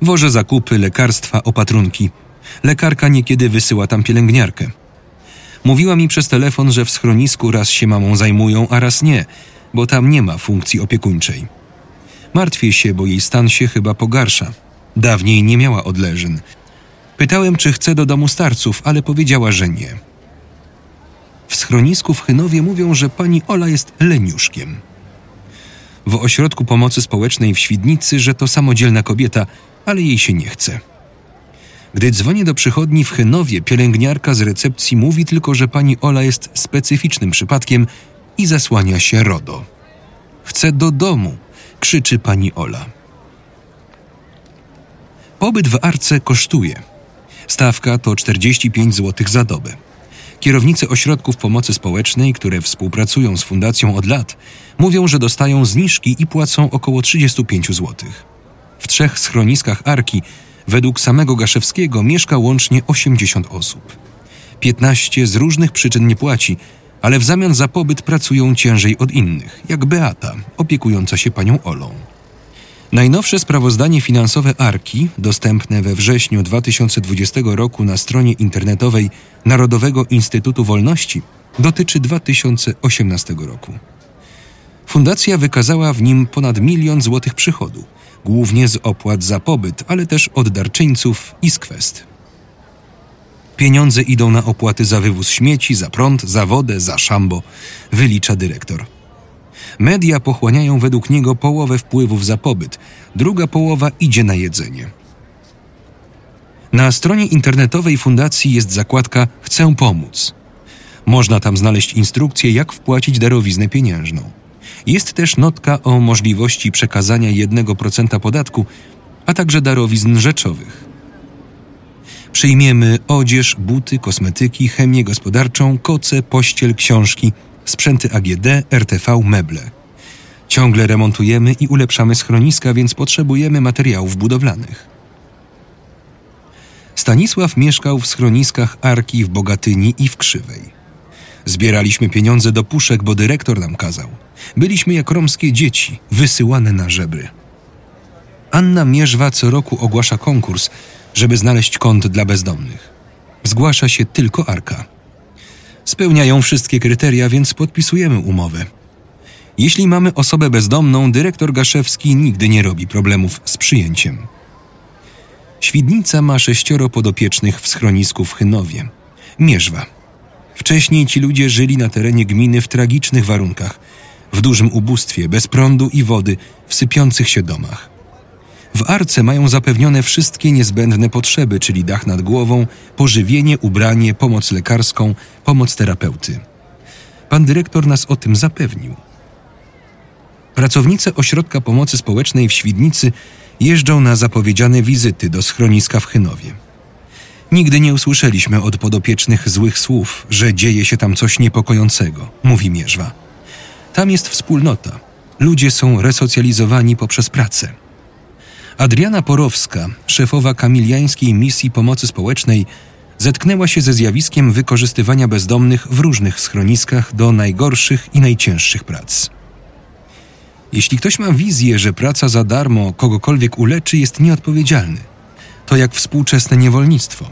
[SPEAKER 3] Woże zakupy, lekarstwa, opatrunki. Lekarka niekiedy wysyła tam pielęgniarkę. Mówiła mi przez telefon, że w schronisku raz się mamą zajmują, a raz nie, bo tam nie ma funkcji opiekuńczej. Martwię się, bo jej stan się chyba pogarsza. Dawniej nie miała odleżyn. Pytałem, czy chce do domu starców, ale powiedziała, że nie. W schronisku w Chynowie mówią, że pani Ola jest leniuszkiem. W ośrodku pomocy społecznej w Świdnicy, że to samodzielna kobieta, ale jej się nie chce. Gdy dzwonię do przychodni w Chynowie, pielęgniarka z recepcji mówi tylko, że pani Ola jest specyficznym przypadkiem i zasłania się RODO. Chcę do domu, krzyczy pani Ola. Pobyt w Arce kosztuje. Stawka to 45 zł za dobę. Kierownicy ośrodków pomocy społecznej, które współpracują z fundacją od lat, mówią, że dostają zniżki i płacą około 35 zł. W trzech schroniskach Arki, według samego Gaszewskiego, mieszka łącznie 80 osób. 15 z różnych przyczyn nie płaci, ale w zamian za pobyt pracują ciężej od innych, jak Beata, opiekująca się panią Olą. Najnowsze sprawozdanie finansowe Arki, dostępne we wrześniu 2020 roku na stronie internetowej Narodowego Instytutu Wolności, dotyczy 2018 roku. Fundacja wykazała w nim ponad milion złotych przychodu, głównie z opłat za pobyt, ale też od darczyńców i z kwest. Pieniądze idą na opłaty za wywóz śmieci, za prąd, za wodę, za szambo, wylicza dyrektor. Media pochłaniają według niego połowę wpływów za pobyt, druga połowa idzie na jedzenie. Na stronie internetowej fundacji jest zakładka Chcę pomóc. Można tam znaleźć instrukcję, jak wpłacić darowiznę pieniężną. Jest też notka o możliwości przekazania 1% podatku, a także darowizn rzeczowych. Przyjmiemy odzież, buty, kosmetyki, chemię gospodarczą, koce, pościel, książki, sprzęty AGD, RTV, meble. Ciągle remontujemy i ulepszamy schroniska, więc potrzebujemy materiałów budowlanych. Stanisław mieszkał w schroniskach Arki w Bogatyni i w Krzywej. Zbieraliśmy pieniądze do puszek, bo dyrektor nam kazał. Byliśmy jak romskie dzieci, wysyłane na żebry. Anna Mierzwa co roku ogłasza konkurs, żeby znaleźć kąt dla bezdomnych. Zgłasza się tylko Arka. Spełniają wszystkie kryteria, więc podpisujemy umowę. Jeśli mamy osobę bezdomną, dyrektor Gaszewski nigdy nie robi problemów z przyjęciem. Świdnica ma sześcioro podopiecznych w schronisku w Chynowie. Mierzwa. Wcześniej ci ludzie żyli na terenie gminy w tragicznych warunkach, w dużym ubóstwie, bez prądu i wody, w sypiących się domach. W Arce mają zapewnione wszystkie niezbędne potrzeby, czyli dach nad głową, pożywienie, ubranie, pomoc lekarską, pomoc terapeuty. Pan dyrektor nas o tym zapewnił. Pracownice Ośrodka Pomocy Społecznej w Świdnicy jeżdżą na zapowiedziane wizyty do schroniska w Chynowie. Nigdy nie usłyszeliśmy od podopiecznych złych słów, że dzieje się tam coś niepokojącego, mówi Mierzwa. Tam jest wspólnota. Ludzie są resocjalizowani poprzez pracę. Adriana Porowska, szefowa kamiliańskiej misji pomocy społecznej, zetknęła się ze zjawiskiem wykorzystywania bezdomnych w różnych schroniskach do najgorszych i najcięższych prac. Jeśli ktoś ma wizję, że praca za darmo kogokolwiek uleczy, jest nieodpowiedzialny. To jak współczesne niewolnictwo.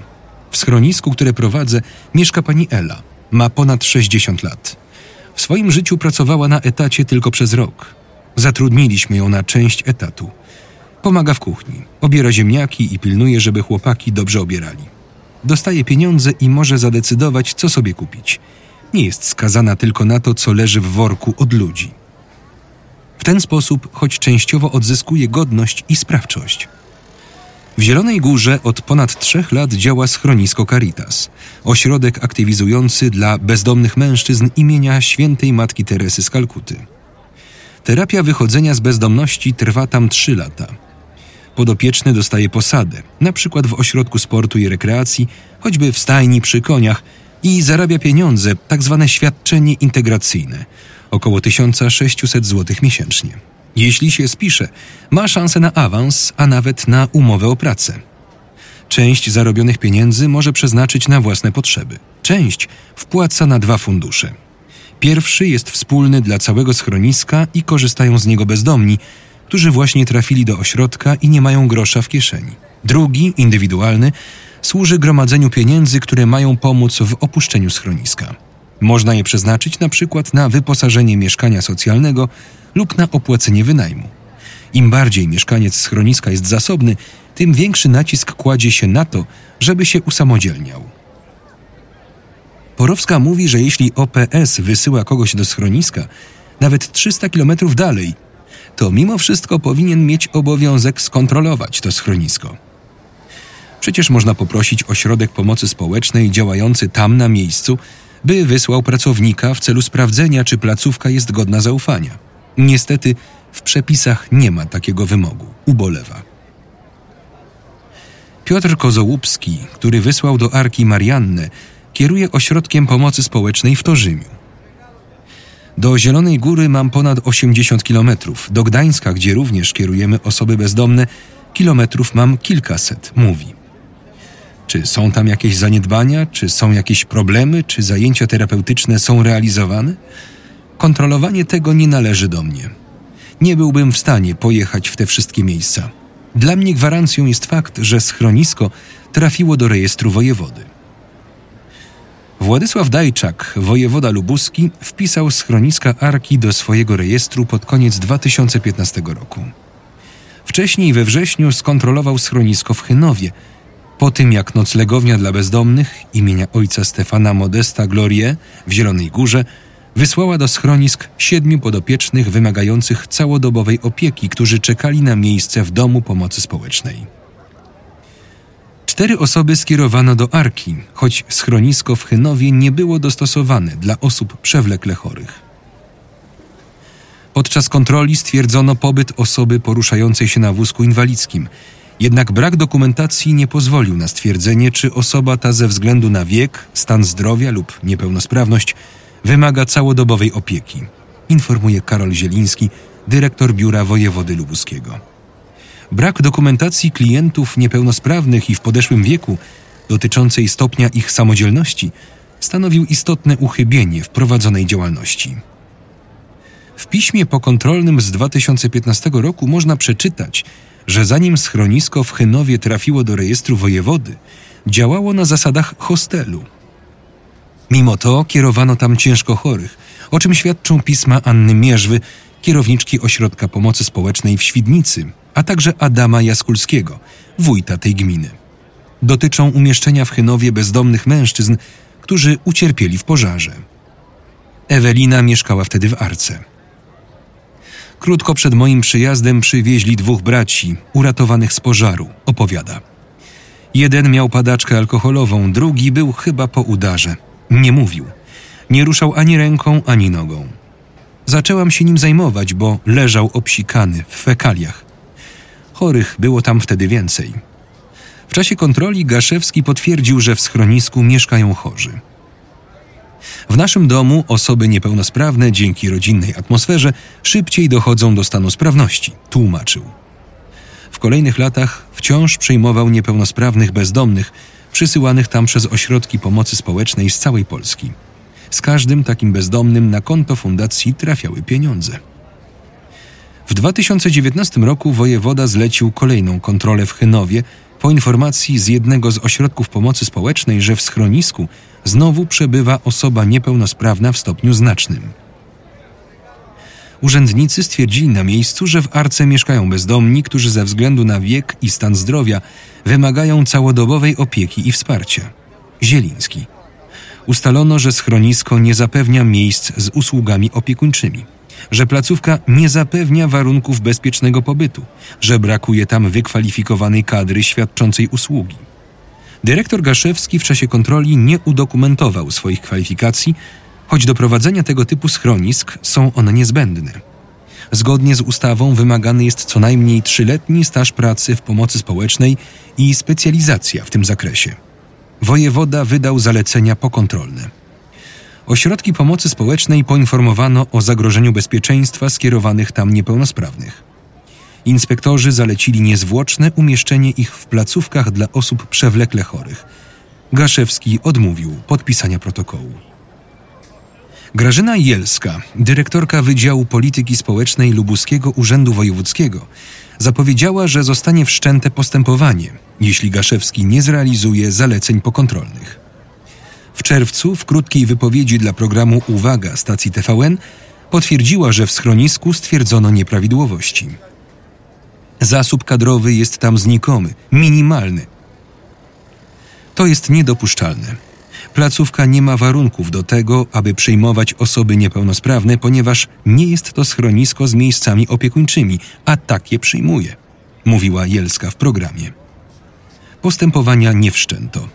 [SPEAKER 3] W schronisku, które prowadzę, mieszka pani Ela. Ma ponad 60 lat. Swoim życiu pracowała na etacie tylko przez rok. Zatrudniliśmy ją na część etatu. Pomaga w kuchni, obiera ziemniaki i pilnuje, żeby chłopaki dobrze obierali. Dostaje pieniądze i może zadecydować, co sobie kupić. Nie jest skazana tylko na to, co leży w worku od ludzi. W ten sposób, choć częściowo odzyskuje godność i sprawczość. W Zielonej Górze od ponad trzech lat działa schronisko Caritas, ośrodek aktywizujący dla bezdomnych mężczyzn imienia świętej Matki Teresy z Kalkuty. Terapia wychodzenia z bezdomności trwa tam trzy lata. Podopieczny dostaje posadę, na przykład w ośrodku sportu i rekreacji, choćby w stajni przy koniach i zarabia pieniądze, tak zwane świadczenie integracyjne, około 1600 zł miesięcznie. Jeśli się spisze, ma szansę na awans, a nawet na umowę o pracę. Część zarobionych pieniędzy może przeznaczyć na własne potrzeby. Część wpłaca na dwa fundusze. Pierwszy jest wspólny dla całego schroniska i korzystają z niego bezdomni, którzy właśnie trafili do ośrodka i nie mają grosza w kieszeni. Drugi, indywidualny, służy gromadzeniu pieniędzy, które mają pomóc w opuszczeniu schroniska. Można je przeznaczyć na przykład na wyposażenie mieszkania socjalnego lub na opłacenie wynajmu. Im bardziej mieszkaniec schroniska jest zasobny, tym większy nacisk kładzie się na to, żeby się usamodzielniał. Porowska mówi, że jeśli OPS wysyła kogoś do schroniska, nawet 300 km dalej, to mimo wszystko powinien mieć obowiązek skontrolować to schronisko. Przecież można poprosić ośrodek pomocy społecznej działający tam na miejscu, by wysłał pracownika w celu sprawdzenia, czy placówka jest godna zaufania. Niestety w przepisach nie ma takiego wymogu, ubolewa. Piotr Kozołupski, który wysłał do Arki Mariannę, kieruje ośrodkiem pomocy społecznej w Torzymiu. Do Zielonej Góry mam ponad 80 kilometrów. Do Gdańska, gdzie również kierujemy osoby bezdomne, kilometrów mam kilkaset, mówi. Czy są tam jakieś zaniedbania, czy są jakieś problemy, czy zajęcia terapeutyczne są realizowane? Kontrolowanie tego nie należy do mnie. Nie byłbym w stanie pojechać w te wszystkie miejsca. Dla mnie gwarancją jest fakt, że schronisko trafiło do rejestru wojewody. Władysław Dajczak, wojewoda lubuski, wpisał schroniska Arki do swojego rejestru pod koniec 2015 roku. Wcześniej we wrześniu skontrolował schronisko w Chynowie, po tym jak noclegownia dla bezdomnych imienia ojca Stefana Modesta Glorie w Zielonej Górze wysłała do schronisk siedmiu podopiecznych wymagających całodobowej opieki, którzy czekali na miejsce w domu pomocy społecznej. Cztery osoby skierowano do Arki, choć schronisko w Chynowie nie było dostosowane dla osób przewlekle chorych. Podczas kontroli stwierdzono pobyt osoby poruszającej się na wózku inwalidzkim, jednak brak dokumentacji nie pozwolił na stwierdzenie, czy osoba ta ze względu na wiek, stan zdrowia lub niepełnosprawność wymaga całodobowej opieki, informuje Karol Zieliński, dyrektor Biura Wojewody Lubuskiego. Brak dokumentacji klientów niepełnosprawnych i w podeszłym wieku dotyczącej stopnia ich samodzielności stanowił istotne uchybienie w prowadzonej działalności. W piśmie pokontrolnym z 2015 roku można przeczytać, że zanim schronisko w Chynowie trafiło do rejestru wojewody, działało na zasadach hostelu. Mimo to kierowano tam ciężko chorych, o czym świadczą pisma Anny Mierzwy, kierowniczki Ośrodka Pomocy Społecznej w Świdnicy, a także Adama Jaskulskiego, wójta tej gminy. Dotyczą umieszczenia w Chynowie bezdomnych mężczyzn, którzy ucierpieli w pożarze. Ewelina mieszkała wtedy w Arce. Krótko przed moim przyjazdem przywieźli dwóch braci, uratowanych z pożaru, opowiada. Jeden miał padaczkę alkoholową, drugi był chyba po udarze. Nie mówił. Nie ruszał ani ręką, ani nogą. Zaczęłam się nim zajmować, bo leżał obsikany w fekaliach. Chorych było tam wtedy więcej. W czasie kontroli Gaszewski potwierdził, że w schronisku mieszkają chorzy. W naszym domu osoby niepełnosprawne dzięki rodzinnej atmosferze szybciej dochodzą do stanu sprawności, tłumaczył. W kolejnych latach wciąż przyjmował niepełnosprawnych bezdomnych, przysyłanych tam przez ośrodki pomocy społecznej z całej Polski. Z każdym takim bezdomnym na konto fundacji trafiały pieniądze. W 2019 roku wojewoda zlecił kolejną kontrolę w Chynowie po informacji z jednego z ośrodków pomocy społecznej, że w schronisku znowu przebywa osoba niepełnosprawna w stopniu znacznym. Urzędnicy stwierdzili na miejscu, że w Arce mieszkają bezdomni, którzy ze względu na wiek i stan zdrowia wymagają całodobowej opieki i wsparcia. Zieliński. Ustalono, że schronisko nie zapewnia miejsc z usługami opiekuńczymi, że placówka nie zapewnia warunków bezpiecznego pobytu, że brakuje tam wykwalifikowanej kadry świadczącej usługi. Dyrektor Gaszewski w czasie kontroli nie udokumentował swoich kwalifikacji, choć do prowadzenia tego typu schronisk są one niezbędne. Zgodnie z ustawą wymagany jest co najmniej trzyletni staż pracy w pomocy społecznej i specjalizacja w tym zakresie. Wojewoda wydał zalecenia pokontrolne. Ośrodki pomocy społecznej poinformowano o zagrożeniu bezpieczeństwa skierowanych tam niepełnosprawnych. Inspektorzy zalecili niezwłoczne umieszczenie ich w placówkach dla osób przewlekle chorych. Gaszewski odmówił podpisania protokołu. Grażyna Jelska, dyrektorka Wydziału Polityki Społecznej Lubuskiego Urzędu Wojewódzkiego, zapowiedziała, że zostanie wszczęte postępowanie, jeśli Gaszewski nie zrealizuje zaleceń pokontrolnych. W czerwcu, w krótkiej wypowiedzi dla programu Uwaga stacji TVN, potwierdziła, że w schronisku stwierdzono nieprawidłowości. Zasób kadrowy jest tam znikomy, minimalny. To jest niedopuszczalne. Placówka nie ma warunków do tego, aby przyjmować osoby niepełnosprawne, ponieważ nie jest to schronisko z miejscami opiekuńczymi, a takie przyjmuje, mówiła Jelska w programie. Postępowania nie wszczęto.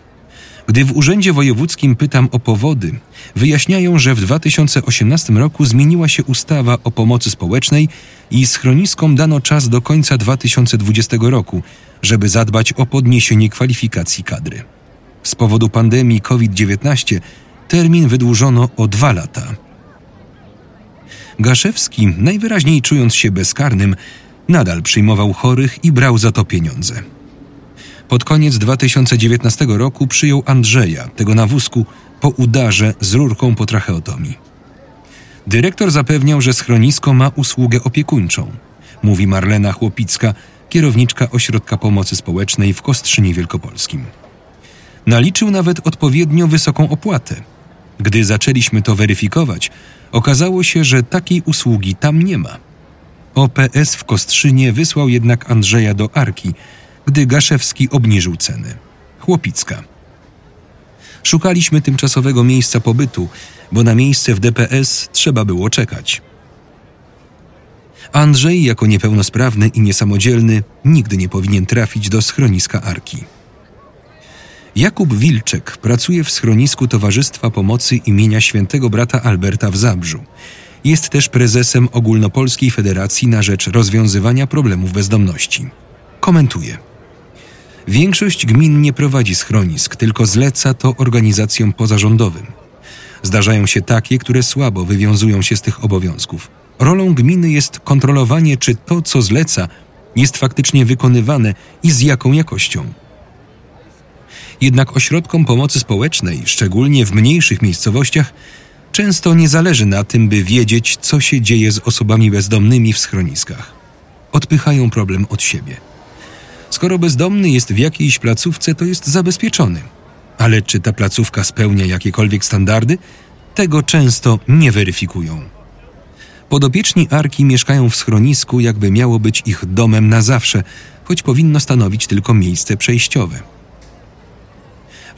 [SPEAKER 3] Gdy w Urzędzie Wojewódzkim pytam o powody, wyjaśniają, że w 2018 roku zmieniła się ustawa o pomocy społecznej i schroniskom dano czas do końca 2020 roku, żeby zadbać o podniesienie kwalifikacji kadry. Z powodu pandemii COVID-19 termin wydłużono o dwa lata. Gaszewski, najwyraźniej czując się bezkarnym, nadal przyjmował chorych i brał za to pieniądze. Pod koniec 2019 roku przyjął Andrzeja, tego na wózku, po udarze z rurką po tracheotomii. Dyrektor zapewniał, że schronisko ma usługę opiekuńczą, mówi Marlena Chłopicka, kierowniczka Ośrodka Pomocy Społecznej w Kostrzynie Wielkopolskim. Naliczył nawet odpowiednio wysoką opłatę. Gdy zaczęliśmy to weryfikować, okazało się, że takiej usługi tam nie ma. OPS w Kostrzynie wysłał jednak Andrzeja do Arki, gdy Gaszewski obniżył ceny. Chłopicka. Szukaliśmy tymczasowego miejsca pobytu, bo na miejsce w DPS trzeba było czekać. Andrzej, jako niepełnosprawny i niesamodzielny, nigdy nie powinien trafić do schroniska Arki. Jakub Wilczek pracuje w schronisku Towarzystwa Pomocy imienia świętego brata Alberta w Zabrzu. Jest też prezesem Ogólnopolskiej Federacji na rzecz rozwiązywania problemów bezdomności. Komentuje. Większość gmin nie prowadzi schronisk, tylko zleca to organizacjom pozarządowym. Zdarzają się takie, które słabo wywiązują się z tych obowiązków. Rolą gminy jest kontrolowanie, czy to, co zleca, jest faktycznie wykonywane i z jaką jakością. Jednak ośrodkom pomocy społecznej, szczególnie w mniejszych miejscowościach, często nie zależy na tym, by wiedzieć, co się dzieje z osobami bezdomnymi w schroniskach. Odpychają problem od siebie. Skoro bezdomny jest w jakiejś placówce, to jest zabezpieczony. Ale czy ta placówka spełnia jakiekolwiek standardy? Tego często nie weryfikują. Podopieczni Arki mieszkają w schronisku, jakby miało być ich domem na zawsze, choć powinno stanowić tylko miejsce przejściowe.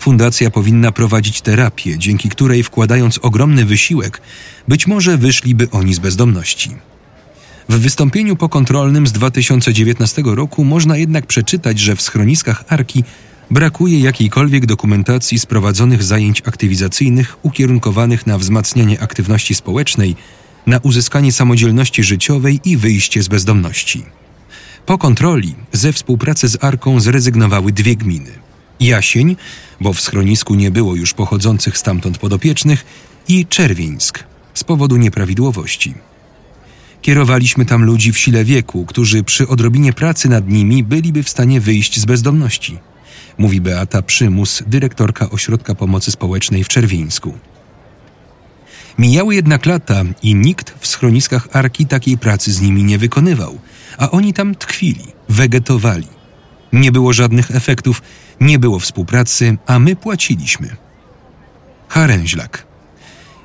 [SPEAKER 3] Fundacja powinna prowadzić terapię, dzięki której wkładając ogromny wysiłek, być może wyszliby oni z bezdomności. W wystąpieniu pokontrolnym z 2019 roku można jednak przeczytać, że w schroniskach Arki brakuje jakiejkolwiek dokumentacji z prowadzonych zajęć aktywizacyjnych ukierunkowanych na wzmacnianie aktywności społecznej, na uzyskanie samodzielności życiowej i wyjście z bezdomności. Po kontroli ze współpracy z Arką zrezygnowały dwie gminy – Jasień, bo w schronisku nie było już pochodzących stamtąd podopiecznych, i Czerwieńsk z powodu nieprawidłowości. Kierowaliśmy tam ludzi w sile wieku, którzy przy odrobinie pracy nad nimi byliby w stanie wyjść z bezdomności, mówi Beata Przymus, dyrektorka Ośrodka Pomocy Społecznej w Czerwieńsku. Mijały jednak lata i nikt w schroniskach Arki takiej pracy z nimi nie wykonywał, a oni tam tkwili, wegetowali. Nie było żadnych efektów, nie było współpracy, a my płaciliśmy. Haręźlak.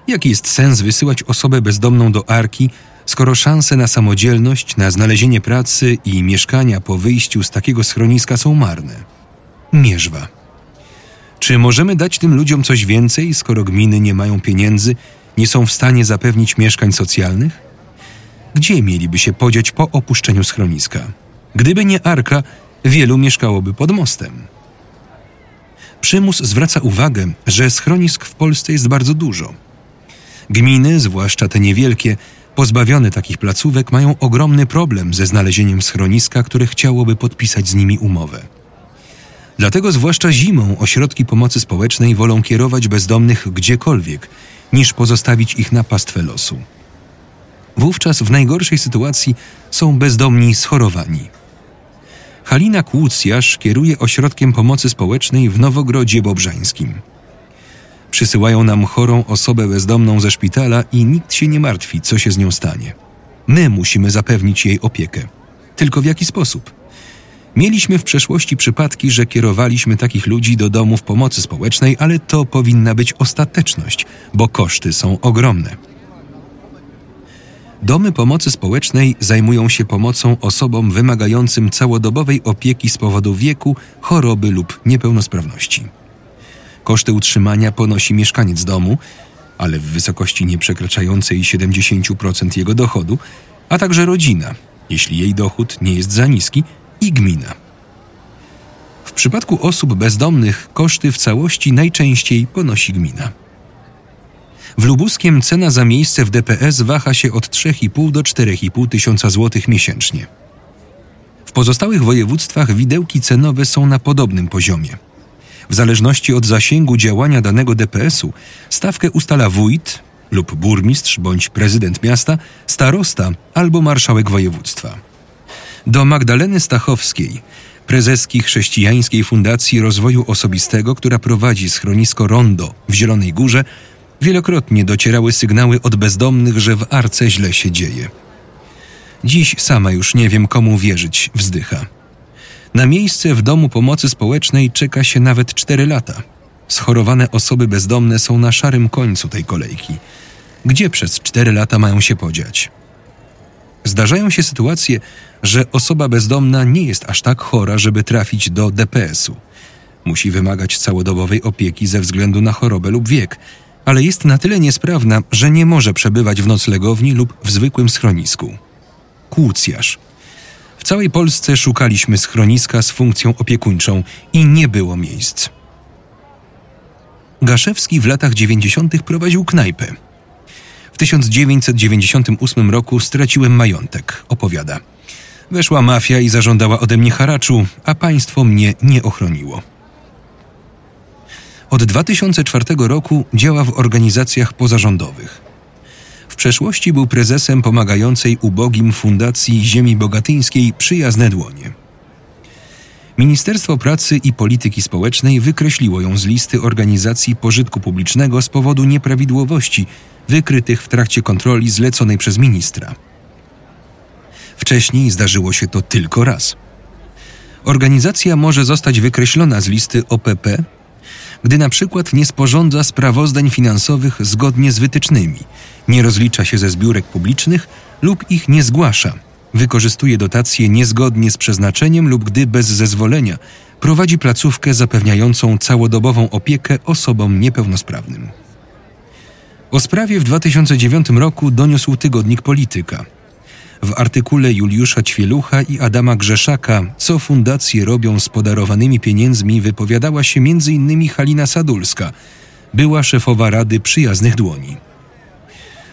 [SPEAKER 3] Jaki jest sens wysyłać osobę bezdomną do Arki, skoro szanse na samodzielność, na znalezienie pracy i mieszkania po wyjściu z takiego schroniska są marne? Mierzwa. Czy możemy dać tym ludziom coś więcej, skoro gminy nie mają pieniędzy, nie są w stanie zapewnić mieszkań socjalnych? Gdzie mieliby się podziać po opuszczeniu schroniska? Gdyby nie Arka, wielu mieszkałoby pod mostem. Przymus zwraca uwagę, że schronisk w Polsce jest bardzo dużo. Gminy, zwłaszcza te niewielkie, pozbawione takich placówek, mają ogromny problem ze znalezieniem schroniska, które chciałoby podpisać z nimi umowę. Dlatego zwłaszcza zimą ośrodki pomocy społecznej wolą kierować bezdomnych gdziekolwiek, niż pozostawić ich na pastwę losu. Wówczas w najgorszej sytuacji są bezdomni schorowani. Halina Kłucjasz kieruje ośrodkiem pomocy społecznej w Nowogrodzie Bobrzańskim. Przysyłają nam chorą osobę bezdomną ze szpitala i nikt się nie martwi, co się z nią stanie. My musimy zapewnić jej opiekę. Tylko w jaki sposób? Mieliśmy w przeszłości przypadki, że kierowaliśmy takich ludzi do domów pomocy społecznej, ale to powinna być ostateczność, bo koszty są ogromne. Domy pomocy społecznej zajmują się pomocą osobom wymagającym całodobowej opieki z powodu wieku, choroby lub niepełnosprawności. Koszty utrzymania ponosi mieszkaniec domu, ale w wysokości nieprzekraczającej 70% jego dochodu, a także rodzina, jeśli jej dochód nie jest za niski, i gmina. W przypadku osób bezdomnych koszty w całości najczęściej ponosi gmina. W Lubuskiem cena za miejsce w DPS waha się od 3,5 do 4,5 tysiąca złotych miesięcznie. W pozostałych województwach widełki cenowe są na podobnym poziomie. W zależności od zasięgu działania danego DPS-u, stawkę ustala wójt lub burmistrz bądź prezydent miasta, starosta albo marszałek województwa. Do Magdaleny Stachowskiej, prezeski Chrześcijańskiej Fundacji Rozwoju Osobistego, która prowadzi schronisko Rondo w Zielonej Górze, wielokrotnie docierały sygnały od bezdomnych, że w Arce źle się dzieje. Dziś sama już nie wiem, komu wierzyć, wzdycha. Na miejsce w domu pomocy społecznej czeka się nawet 4 lata. Schorowane osoby bezdomne są na szarym końcu tej kolejki. Gdzie przez 4 lata mają się podziać? Zdarzają się sytuacje, że osoba bezdomna nie jest aż tak chora, żeby trafić do DPS-u. Musi wymagać całodobowej opieki ze względu na chorobę lub wiek, ale jest na tyle niesprawna, że nie może przebywać w noclegowni lub w zwykłym schronisku. Kłucjarz. W całej Polsce szukaliśmy schroniska z funkcją opiekuńczą i nie było miejsc. Gaszewski w latach 90. prowadził knajpę. W 1998 roku straciłem majątek, opowiada. Weszła mafia i zażądała ode mnie haraczu, a państwo mnie nie ochroniło. Od 2004 roku działa w organizacjach pozarządowych. W przeszłości był prezesem pomagającej ubogim Fundacji Ziemi Bogatyńskiej Przyjazne Dłonie. Ministerstwo Pracy i Polityki Społecznej wykreśliło ją z listy organizacji pożytku publicznego z powodu nieprawidłowości wykrytych w trakcie kontroli zleconej przez ministra. Wcześniej zdarzyło się to tylko raz. Organizacja może zostać wykreślona z listy OPP, gdy na przykład nie sporządza sprawozdań finansowych zgodnie z wytycznymi, nie rozlicza się ze zbiórek publicznych lub ich nie zgłasza, wykorzystuje dotacje niezgodnie z przeznaczeniem lub gdy bez zezwolenia prowadzi placówkę zapewniającą całodobową opiekę osobom niepełnosprawnym. O sprawie w 2009 roku doniósł tygodnik Polityka. W artykule Juliusza Ćwielucha i Adama Grzeszaka, co fundacje robią z podarowanymi pieniędzmi, wypowiadała się m.in. Halina Sadulska, była szefowa Rady Przyjaznych Dłoni.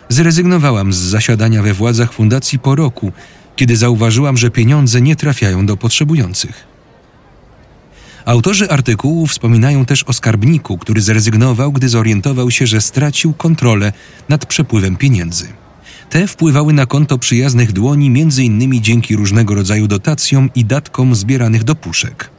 [SPEAKER 3] Zrezygnowałam z zasiadania we władzach fundacji po roku, kiedy zauważyłam, że pieniądze nie trafiają do potrzebujących. Autorzy artykułu wspominają też o skarbniku, który zrezygnował, gdy zorientował się, że stracił kontrolę nad przepływem pieniędzy. Te wpływały na konto przyjaznych dłoni m.in. dzięki różnego rodzaju dotacjom i datkom zbieranych do puszek.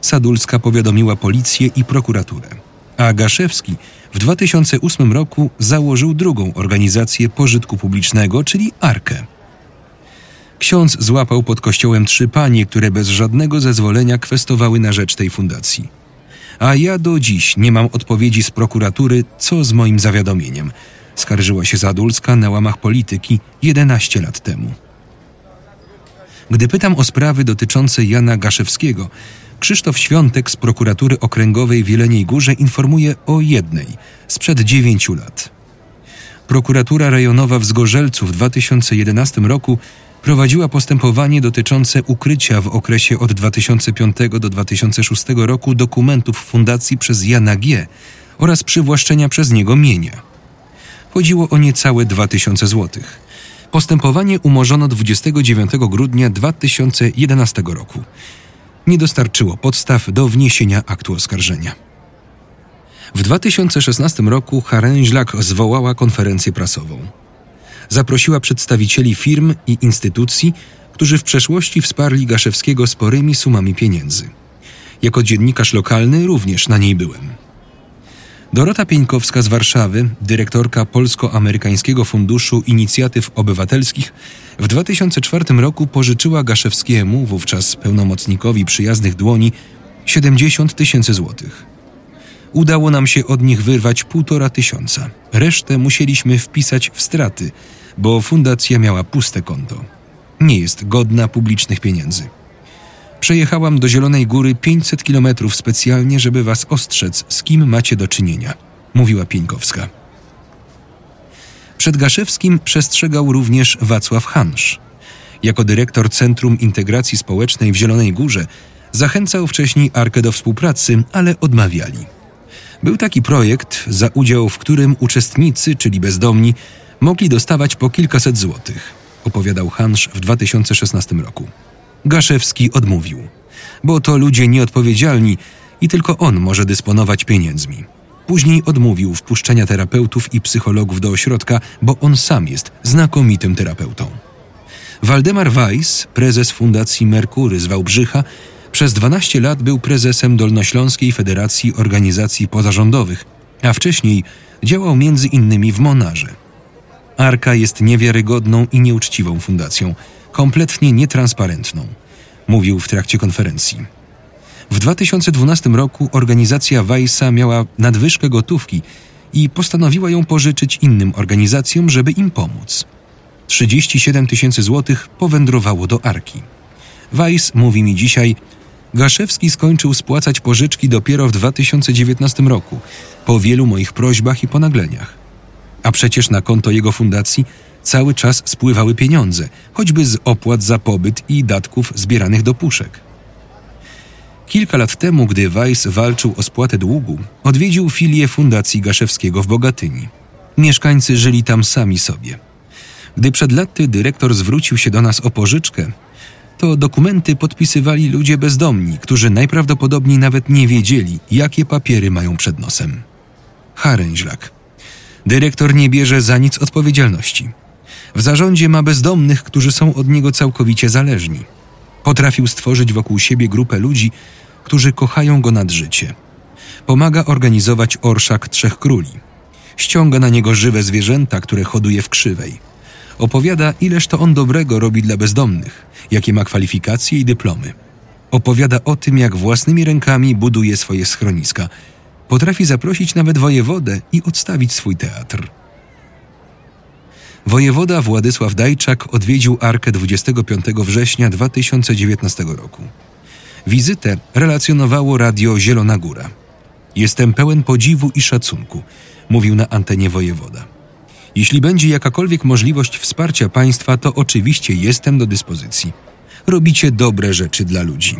[SPEAKER 3] Sadulska powiadomiła policję i prokuraturę, a Gaszewski w 2008 roku założył drugą organizację pożytku publicznego, czyli Arkę. Ksiądz złapał pod kościołem trzy panie, które bez żadnego zezwolenia kwestowały na rzecz tej fundacji. A ja do dziś nie mam odpowiedzi z prokuratury, co z moim zawiadomieniem. Skarżyła się Zadulska na łamach polityki 11 lat temu. Gdy pytam o sprawy dotyczące Jana Gaszewskiego, Krzysztof Świątek z prokuratury okręgowej w Jeleniej Górze informuje o jednej sprzed dziewięciu lat. Prokuratura rejonowa w Zgorzelcu w 2011 roku prowadziła postępowanie dotyczące ukrycia w okresie od 2005 do 2006 roku dokumentów fundacji przez Jana G. oraz przywłaszczenia przez niego mienia. Chodziło o niecałe 2000 zł. Postępowanie umorzono 29 grudnia 2011 roku. Nie dostarczyło podstaw do wniesienia aktu oskarżenia. W 2016 roku Haręźlak zwołała konferencję prasową zaprosiła przedstawicieli firm i instytucji, którzy w przeszłości wsparli Gaszewskiego sporymi sumami pieniędzy. Jako dziennikarz lokalny również na niej byłem. Dorota Pieńkowska z Warszawy, dyrektorka Polsko-Amerykańskiego Funduszu Inicjatyw Obywatelskich, w 2004 roku pożyczyła Gaszewskiemu, wówczas pełnomocnikowi przyjaznych dłoni, 70 tysięcy złotych. Udało nam się od nich wyrwać półtora tysiąca. Resztę musieliśmy wpisać w straty, bo fundacja miała puste konto. Nie jest godna publicznych pieniędzy. Przejechałam do Zielonej Góry 500 kilometrów specjalnie, żeby was ostrzec, z kim macie do czynienia, mówiła Pieńkowska. Przed Gaszewskim przestrzegał również Wacław Hansz. Jako dyrektor Centrum Integracji Społecznej w Zielonej Górze zachęcał wcześniej Arkę do współpracy, ale odmawiali. Był taki projekt, za udział w którym uczestnicy, czyli bezdomni, mogli dostawać po kilkaset złotych, opowiadał Hansz w 2016 roku. Gaszewski odmówił, bo to ludzie nieodpowiedzialni i tylko on może dysponować pieniędzmi. Później odmówił wpuszczenia terapeutów i psychologów do ośrodka, bo on sam jest znakomitym terapeutą. Waldemar Weiss, prezes Fundacji Merkury z Wałbrzycha, przez 12 lat był prezesem Dolnośląskiej Federacji Organizacji Pozarządowych, a wcześniej działał między innymi w Monarze. Arka jest niewiarygodną i nieuczciwą fundacją, kompletnie nietransparentną, mówił w trakcie konferencji. W 2012 roku organizacja Weissa miała nadwyżkę gotówki i postanowiła ją pożyczyć innym organizacjom, żeby im pomóc. 37 tysięcy złotych powędrowało do Arki. Weiss mówi mi dzisiaj, Gaszewski skończył spłacać pożyczki dopiero w 2019 roku, po wielu moich prośbach i ponagleniach. A przecież na konto jego fundacji cały czas spływały pieniądze, choćby z opłat za pobyt i datków zbieranych do puszek. Kilka lat temu, gdy Weiss walczył o spłatę długu, odwiedził filię Fundacji Gaszewskiego w Bogatyni. Mieszkańcy żyli tam sami sobie. Gdy przed laty dyrektor zwrócił się do nas o pożyczkę, to dokumenty podpisywali ludzie bezdomni, którzy najprawdopodobniej nawet nie wiedzieli, jakie papiery mają przed nosem. Haręźlak. Dyrektor nie bierze za nic odpowiedzialności. W zarządzie ma bezdomnych, którzy są od niego całkowicie zależni. Potrafił stworzyć wokół siebie grupę ludzi, którzy kochają go nad życie. Pomaga organizować orszak Trzech Króli. Ściąga na niego żywe zwierzęta, które hoduje w krzywej. Opowiada, ileż to on dobrego robi dla bezdomnych, jakie ma kwalifikacje i dyplomy. Opowiada o tym, jak własnymi rękami buduje swoje schroniska. Potrafi zaprosić nawet wojewodę i odstawić swój teatr. Wojewoda Władysław Dajczak odwiedził Arkę 25 września 2019 roku. Wizytę relacjonowało radio Zielona Góra. Jestem pełen podziwu i szacunku, mówił na antenie wojewoda. Jeśli będzie jakakolwiek możliwość wsparcia państwa, to oczywiście jestem do dyspozycji. Robicie dobre rzeczy dla ludzi.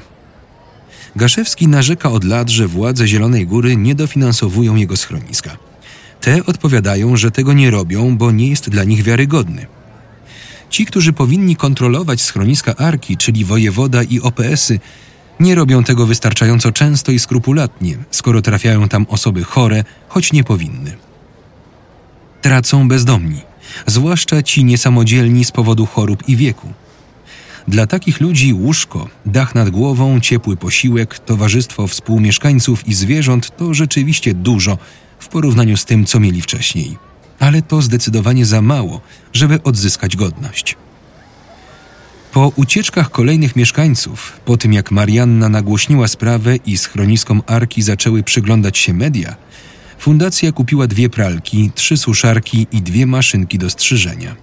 [SPEAKER 3] Gaszewski narzeka od lat, że władze Zielonej Góry nie dofinansowują jego schroniska. Te odpowiadają, że tego nie robią, bo nie jest dla nich wiarygodny. Ci, którzy powinni kontrolować schroniska Arki, czyli wojewoda i OPS-y, nie robią tego wystarczająco często i skrupulatnie, skoro trafiają tam osoby chore, choć nie powinny. Tracą bezdomni, zwłaszcza ci niesamodzielni z powodu chorób i wieku. Dla takich ludzi łóżko, dach nad głową, ciepły posiłek, towarzystwo współmieszkańców i zwierząt to rzeczywiście dużo w porównaniu z tym, co mieli wcześniej. Ale to zdecydowanie za mało, żeby odzyskać godność. Po ucieczkach kolejnych mieszkańców, po tym jak Marianna nagłośniła sprawę i schroniskom Arki zaczęły przyglądać się media, fundacja kupiła dwie pralki, trzy suszarki i dwie maszynki do strzyżenia.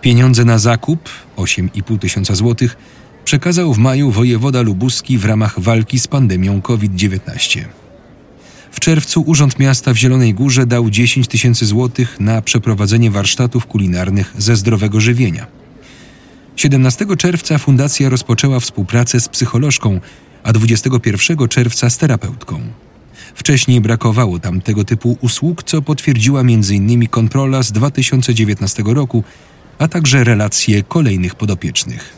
[SPEAKER 3] Pieniądze na zakup, 8,5 tysiąca złotych, przekazał w maju wojewoda lubuski w ramach walki z pandemią COVID-19. W czerwcu Urząd Miasta w Zielonej Górze dał 10 tysięcy złotych na przeprowadzenie warsztatów kulinarnych ze zdrowego żywienia. 17 czerwca fundacja rozpoczęła współpracę z psycholożką, a 21 czerwca z terapeutką. Wcześniej brakowało tam tego typu usług, co potwierdziła m.in. kontrola z 2019 roku, a także relacje kolejnych podopiecznych.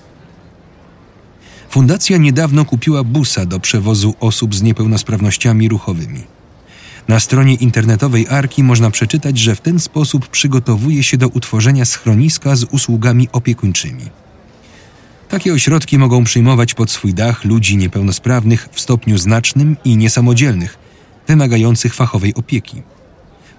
[SPEAKER 3] Fundacja niedawno kupiła busa do przewozu osób z niepełnosprawnościami ruchowymi. Na stronie internetowej Arki można przeczytać, że w ten sposób przygotowuje się do utworzenia schroniska z usługami opiekuńczymi. Takie ośrodki mogą przyjmować pod swój dach ludzi niepełnosprawnych w stopniu znacznym i niesamodzielnych, wymagających fachowej opieki.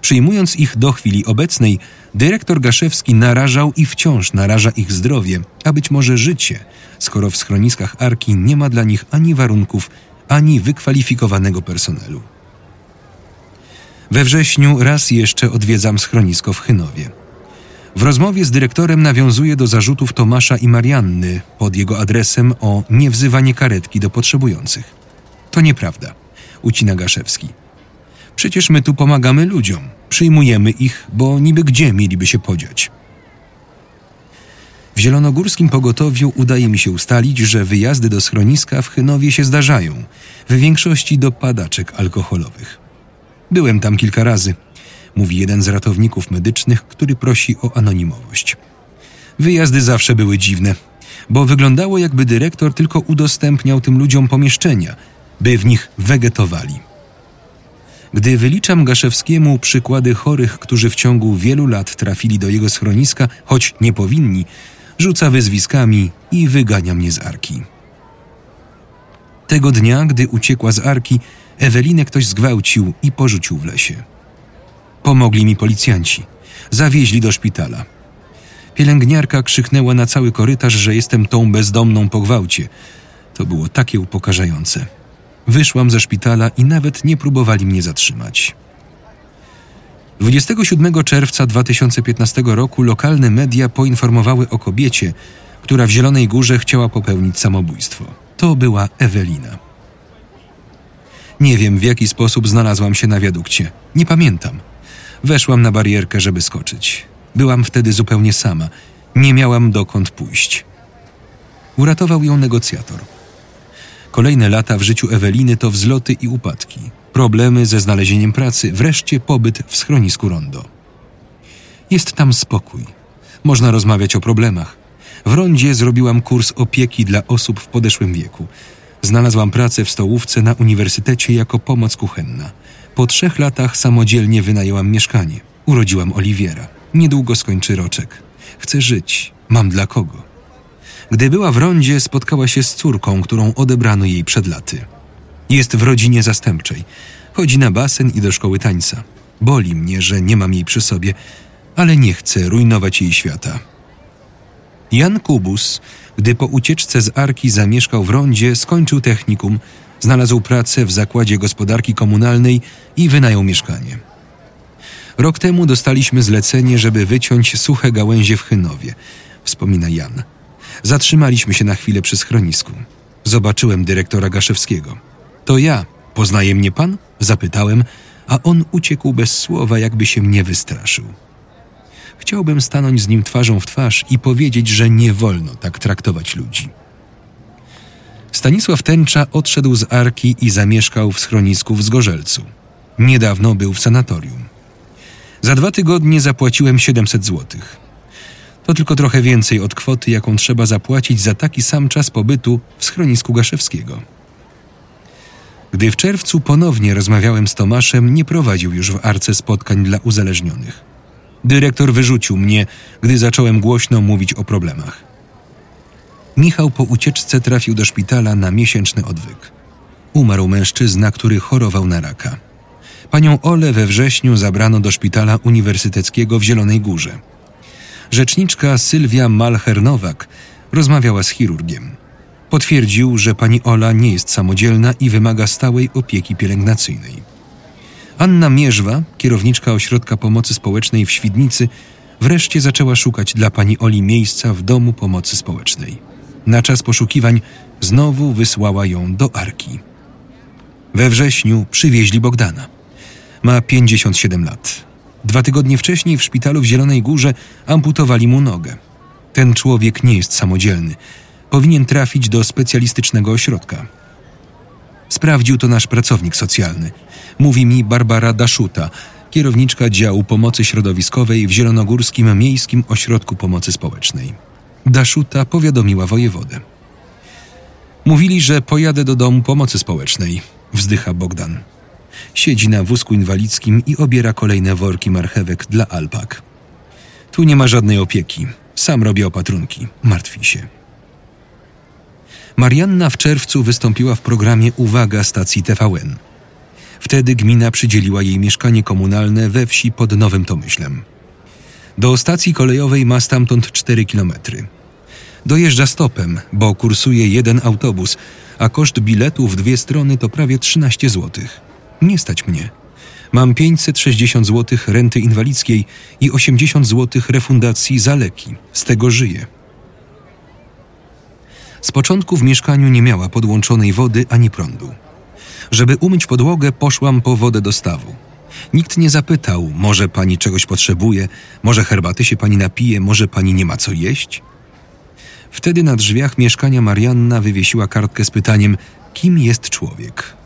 [SPEAKER 3] Przyjmując ich do chwili obecnej, dyrektor Gaszewski narażał i wciąż naraża ich zdrowie, a być może życie, skoro w schroniskach Arki nie ma dla nich ani warunków, ani wykwalifikowanego personelu. We wrześniu raz jeszcze odwiedzam schronisko w Chynowie. W rozmowie z dyrektorem nawiązuje do zarzutów Tomasza i Marianny pod jego adresem o niewzywanie karetki do potrzebujących. To nieprawda, ucina Gaszewski. Przecież my tu pomagamy ludziom, przyjmujemy ich, bo niby gdzie mieliby się podziać. W zielonogórskim pogotowiu udaje mi się ustalić, że wyjazdy do schroniska w Chynowie się zdarzają, w większości do padaczek alkoholowych. Byłem tam kilka razy, mówi jeden z ratowników medycznych, który prosi o anonimowość. Wyjazdy zawsze były dziwne. bo wyglądało jakby dyrektor tylko udostępniał tym ludziom pomieszczenia, by w nich wegetowali. Gdy wyliczam Gaszewskiemu przykłady chorych, którzy w ciągu wielu lat trafili do jego schroniska, choć nie powinni, rzuca wyzwiskami i wygania mnie z arki. Tego dnia, gdy uciekła z arki, Ewelinę ktoś zgwałcił i porzucił w lesie. Pomogli mi policjanci. Zawieźli do szpitala. Pielęgniarka krzyknęła na cały korytarz, że jestem tą bezdomną po gwałcie. To było takie upokarzające. Wyszłam ze szpitala i nawet nie próbowali mnie zatrzymać. 27 czerwca 2015 roku lokalne media poinformowały o kobiecie, która w Zielonej Górze chciała popełnić samobójstwo. To była Ewelina. Nie wiem, w jaki sposób znalazłam się na wiadukcie. Nie pamiętam. Weszłam na barierkę, żeby skoczyć. Byłam wtedy zupełnie sama. Nie miałam dokąd pójść. Uratował ją negocjator. Kolejne lata w życiu Eweliny to wzloty i upadki, problemy ze znalezieniem pracy, wreszcie pobyt w schronisku Rondo. Jest tam spokój. Można rozmawiać o problemach. W Rondzie zrobiłam kurs opieki dla osób w podeszłym wieku. Znalazłam pracę w stołówce na uniwersytecie jako pomoc kuchenna. Po trzech latach samodzielnie wynajęłam mieszkanie. Urodziłam Oliwiera. Niedługo skończy roczek. Chcę żyć. Mam dla kogo. Gdy była w rondzie, spotkała się z córką, którą odebrano jej przed laty. Jest w rodzinie zastępczej. Chodzi na basen i do szkoły tańca. Boli mnie, że nie mam jej przy sobie, ale nie chcę rujnować jej świata. Jan Kubus, gdy po ucieczce z Arki zamieszkał w rondzie, skończył technikum, znalazł pracę w zakładzie gospodarki komunalnej i wynajął mieszkanie. Rok temu dostaliśmy zlecenie, żeby wyciąć suche gałęzie w Chynowie, wspomina Jan. Zatrzymaliśmy się na chwilę przy schronisku. Zobaczyłem dyrektora Gaszewskiego. To ja, poznaje mnie pan? Zapytałem, a on uciekł bez słowa, jakby się mnie wystraszył. Chciałbym stanąć z nim twarzą w twarz i powiedzieć, że nie wolno tak traktować ludzi. Stanisław Tęcza odszedł z Arki i zamieszkał w schronisku w Zgorzelcu. Niedawno był w sanatorium. Za dwa tygodnie zapłaciłem 700 złotych. To tylko trochę więcej od kwoty, jaką trzeba zapłacić za taki sam czas pobytu w schronisku Gaszewskiego. Gdy w czerwcu ponownie rozmawiałem z Tomaszem, nie prowadził już w arce spotkań dla uzależnionych. Dyrektor wyrzucił mnie, gdy zacząłem głośno mówić o problemach. Michał po ucieczce trafił do szpitala na miesięczny odwyk. Umarł mężczyzna, który chorował na raka. Panią Ole we wrześniu zabrano do szpitala uniwersyteckiego w Zielonej Górze. Rzeczniczka Sylwia Malher-Nowak rozmawiała z chirurgiem. Potwierdził, że pani Ola nie jest samodzielna i wymaga stałej opieki pielęgnacyjnej. Anna Mierzwa, kierowniczka Ośrodka Pomocy Społecznej w Świdnicy, wreszcie zaczęła szukać dla pani Oli miejsca w domu pomocy społecznej. Na czas poszukiwań znowu wysłała ją do Arki. We wrześniu przywieźli Bogdana. Ma 57 lat. Dwa tygodnie wcześniej w szpitalu w Zielonej Górze amputowali mu nogę. Ten człowiek nie jest samodzielny. Powinien trafić do specjalistycznego ośrodka. Sprawdził to nasz pracownik socjalny. Mówi mi Barbara Daszuta, kierowniczka działu pomocy środowiskowej w Zielonogórskim Miejskim Ośrodku Pomocy Społecznej. Daszuta powiadomiła wojewodę. Mówili, że pojadę do domu pomocy społecznej, wzdycha Bogdan. Siedzi na wózku inwalidzkim i obiera kolejne worki marchewek dla alpak. Tu nie ma żadnej opieki. Sam robię opatrunki. Martwi się. Marianna w czerwcu wystąpiła w programie Uwaga stacji TVN. Wtedy gmina przydzieliła jej mieszkanie komunalne we wsi pod Nowym Tomyślem. Do stacji kolejowej ma stamtąd 4 kilometry. Dojeżdża stopem, bo kursuje jeden autobus, a koszt biletu w dwie strony to prawie 13 złotych. Nie stać mnie. Mam 560 zł renty inwalidzkiej i 80 zł refundacji za leki. Z tego żyję. Z początku w mieszkaniu nie miała podłączonej wody ani prądu. Żeby umyć podłogę, poszłam po wodę do stawu. Nikt nie zapytał, może pani czegoś potrzebuje, może herbaty się pani napije, może pani nie ma co jeść? Wtedy na drzwiach mieszkania Marianna wywiesiła kartkę z pytaniem: Kim jest człowiek?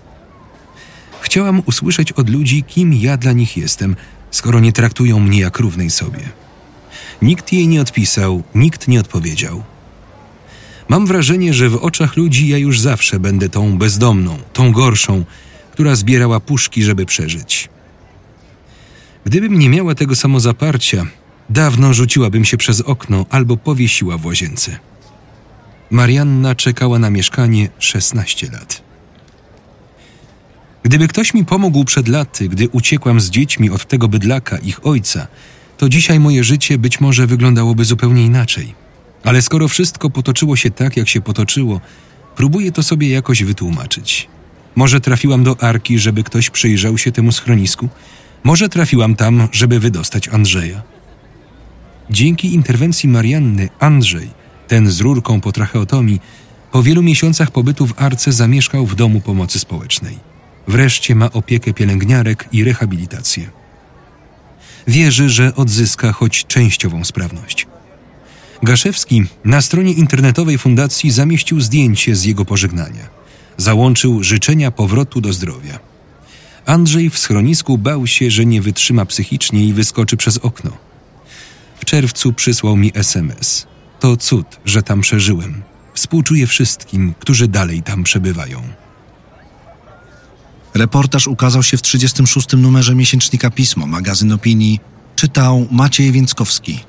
[SPEAKER 3] Chciałam usłyszeć od ludzi, kim ja dla nich jestem, skoro nie traktują mnie jak równej sobie. Nikt jej nie odpisał, nikt nie odpowiedział. Mam wrażenie, że w oczach ludzi ja już zawsze będę tą bezdomną, tą gorszą, która zbierała puszki, żeby przeżyć. Gdybym nie miała tego samozaparcia, dawno rzuciłabym się przez okno albo powiesiła w łazience. Marianna czekała na mieszkanie 16 lat. Gdyby ktoś mi pomógł przed laty, gdy uciekłam z dziećmi od tego bydlaka, ich ojca, to dzisiaj moje życie być może wyglądałoby zupełnie inaczej. Ale skoro wszystko potoczyło się tak, jak się potoczyło, próbuję to sobie jakoś wytłumaczyć. Może trafiłam do arki, żeby ktoś przyjrzał się temu schronisku? Może trafiłam tam, żeby wydostać Andrzeja? Dzięki interwencji Marianny, Andrzej, ten z rurką po tracheotomii, po wielu miesiącach pobytu w arce zamieszkał w domu pomocy społecznej. Wreszcie ma opiekę pielęgniarek i rehabilitację. Wierzy, że odzyska choć częściową sprawność. Gaszewski na stronie internetowej fundacji zamieścił zdjęcie z jego pożegnania. Załączył życzenia powrotu do zdrowia. Andrzej w schronisku bał się, że nie wytrzyma psychicznie i wyskoczy przez okno. W czerwcu przysłał mi SMS. To cud, że tam przeżyłem. Współczuję wszystkim, którzy dalej tam przebywają.
[SPEAKER 1] Reportaż ukazał się w 36. numerze miesięcznika Pismo, magazyn opinii. Czytał Maciej Więckowski.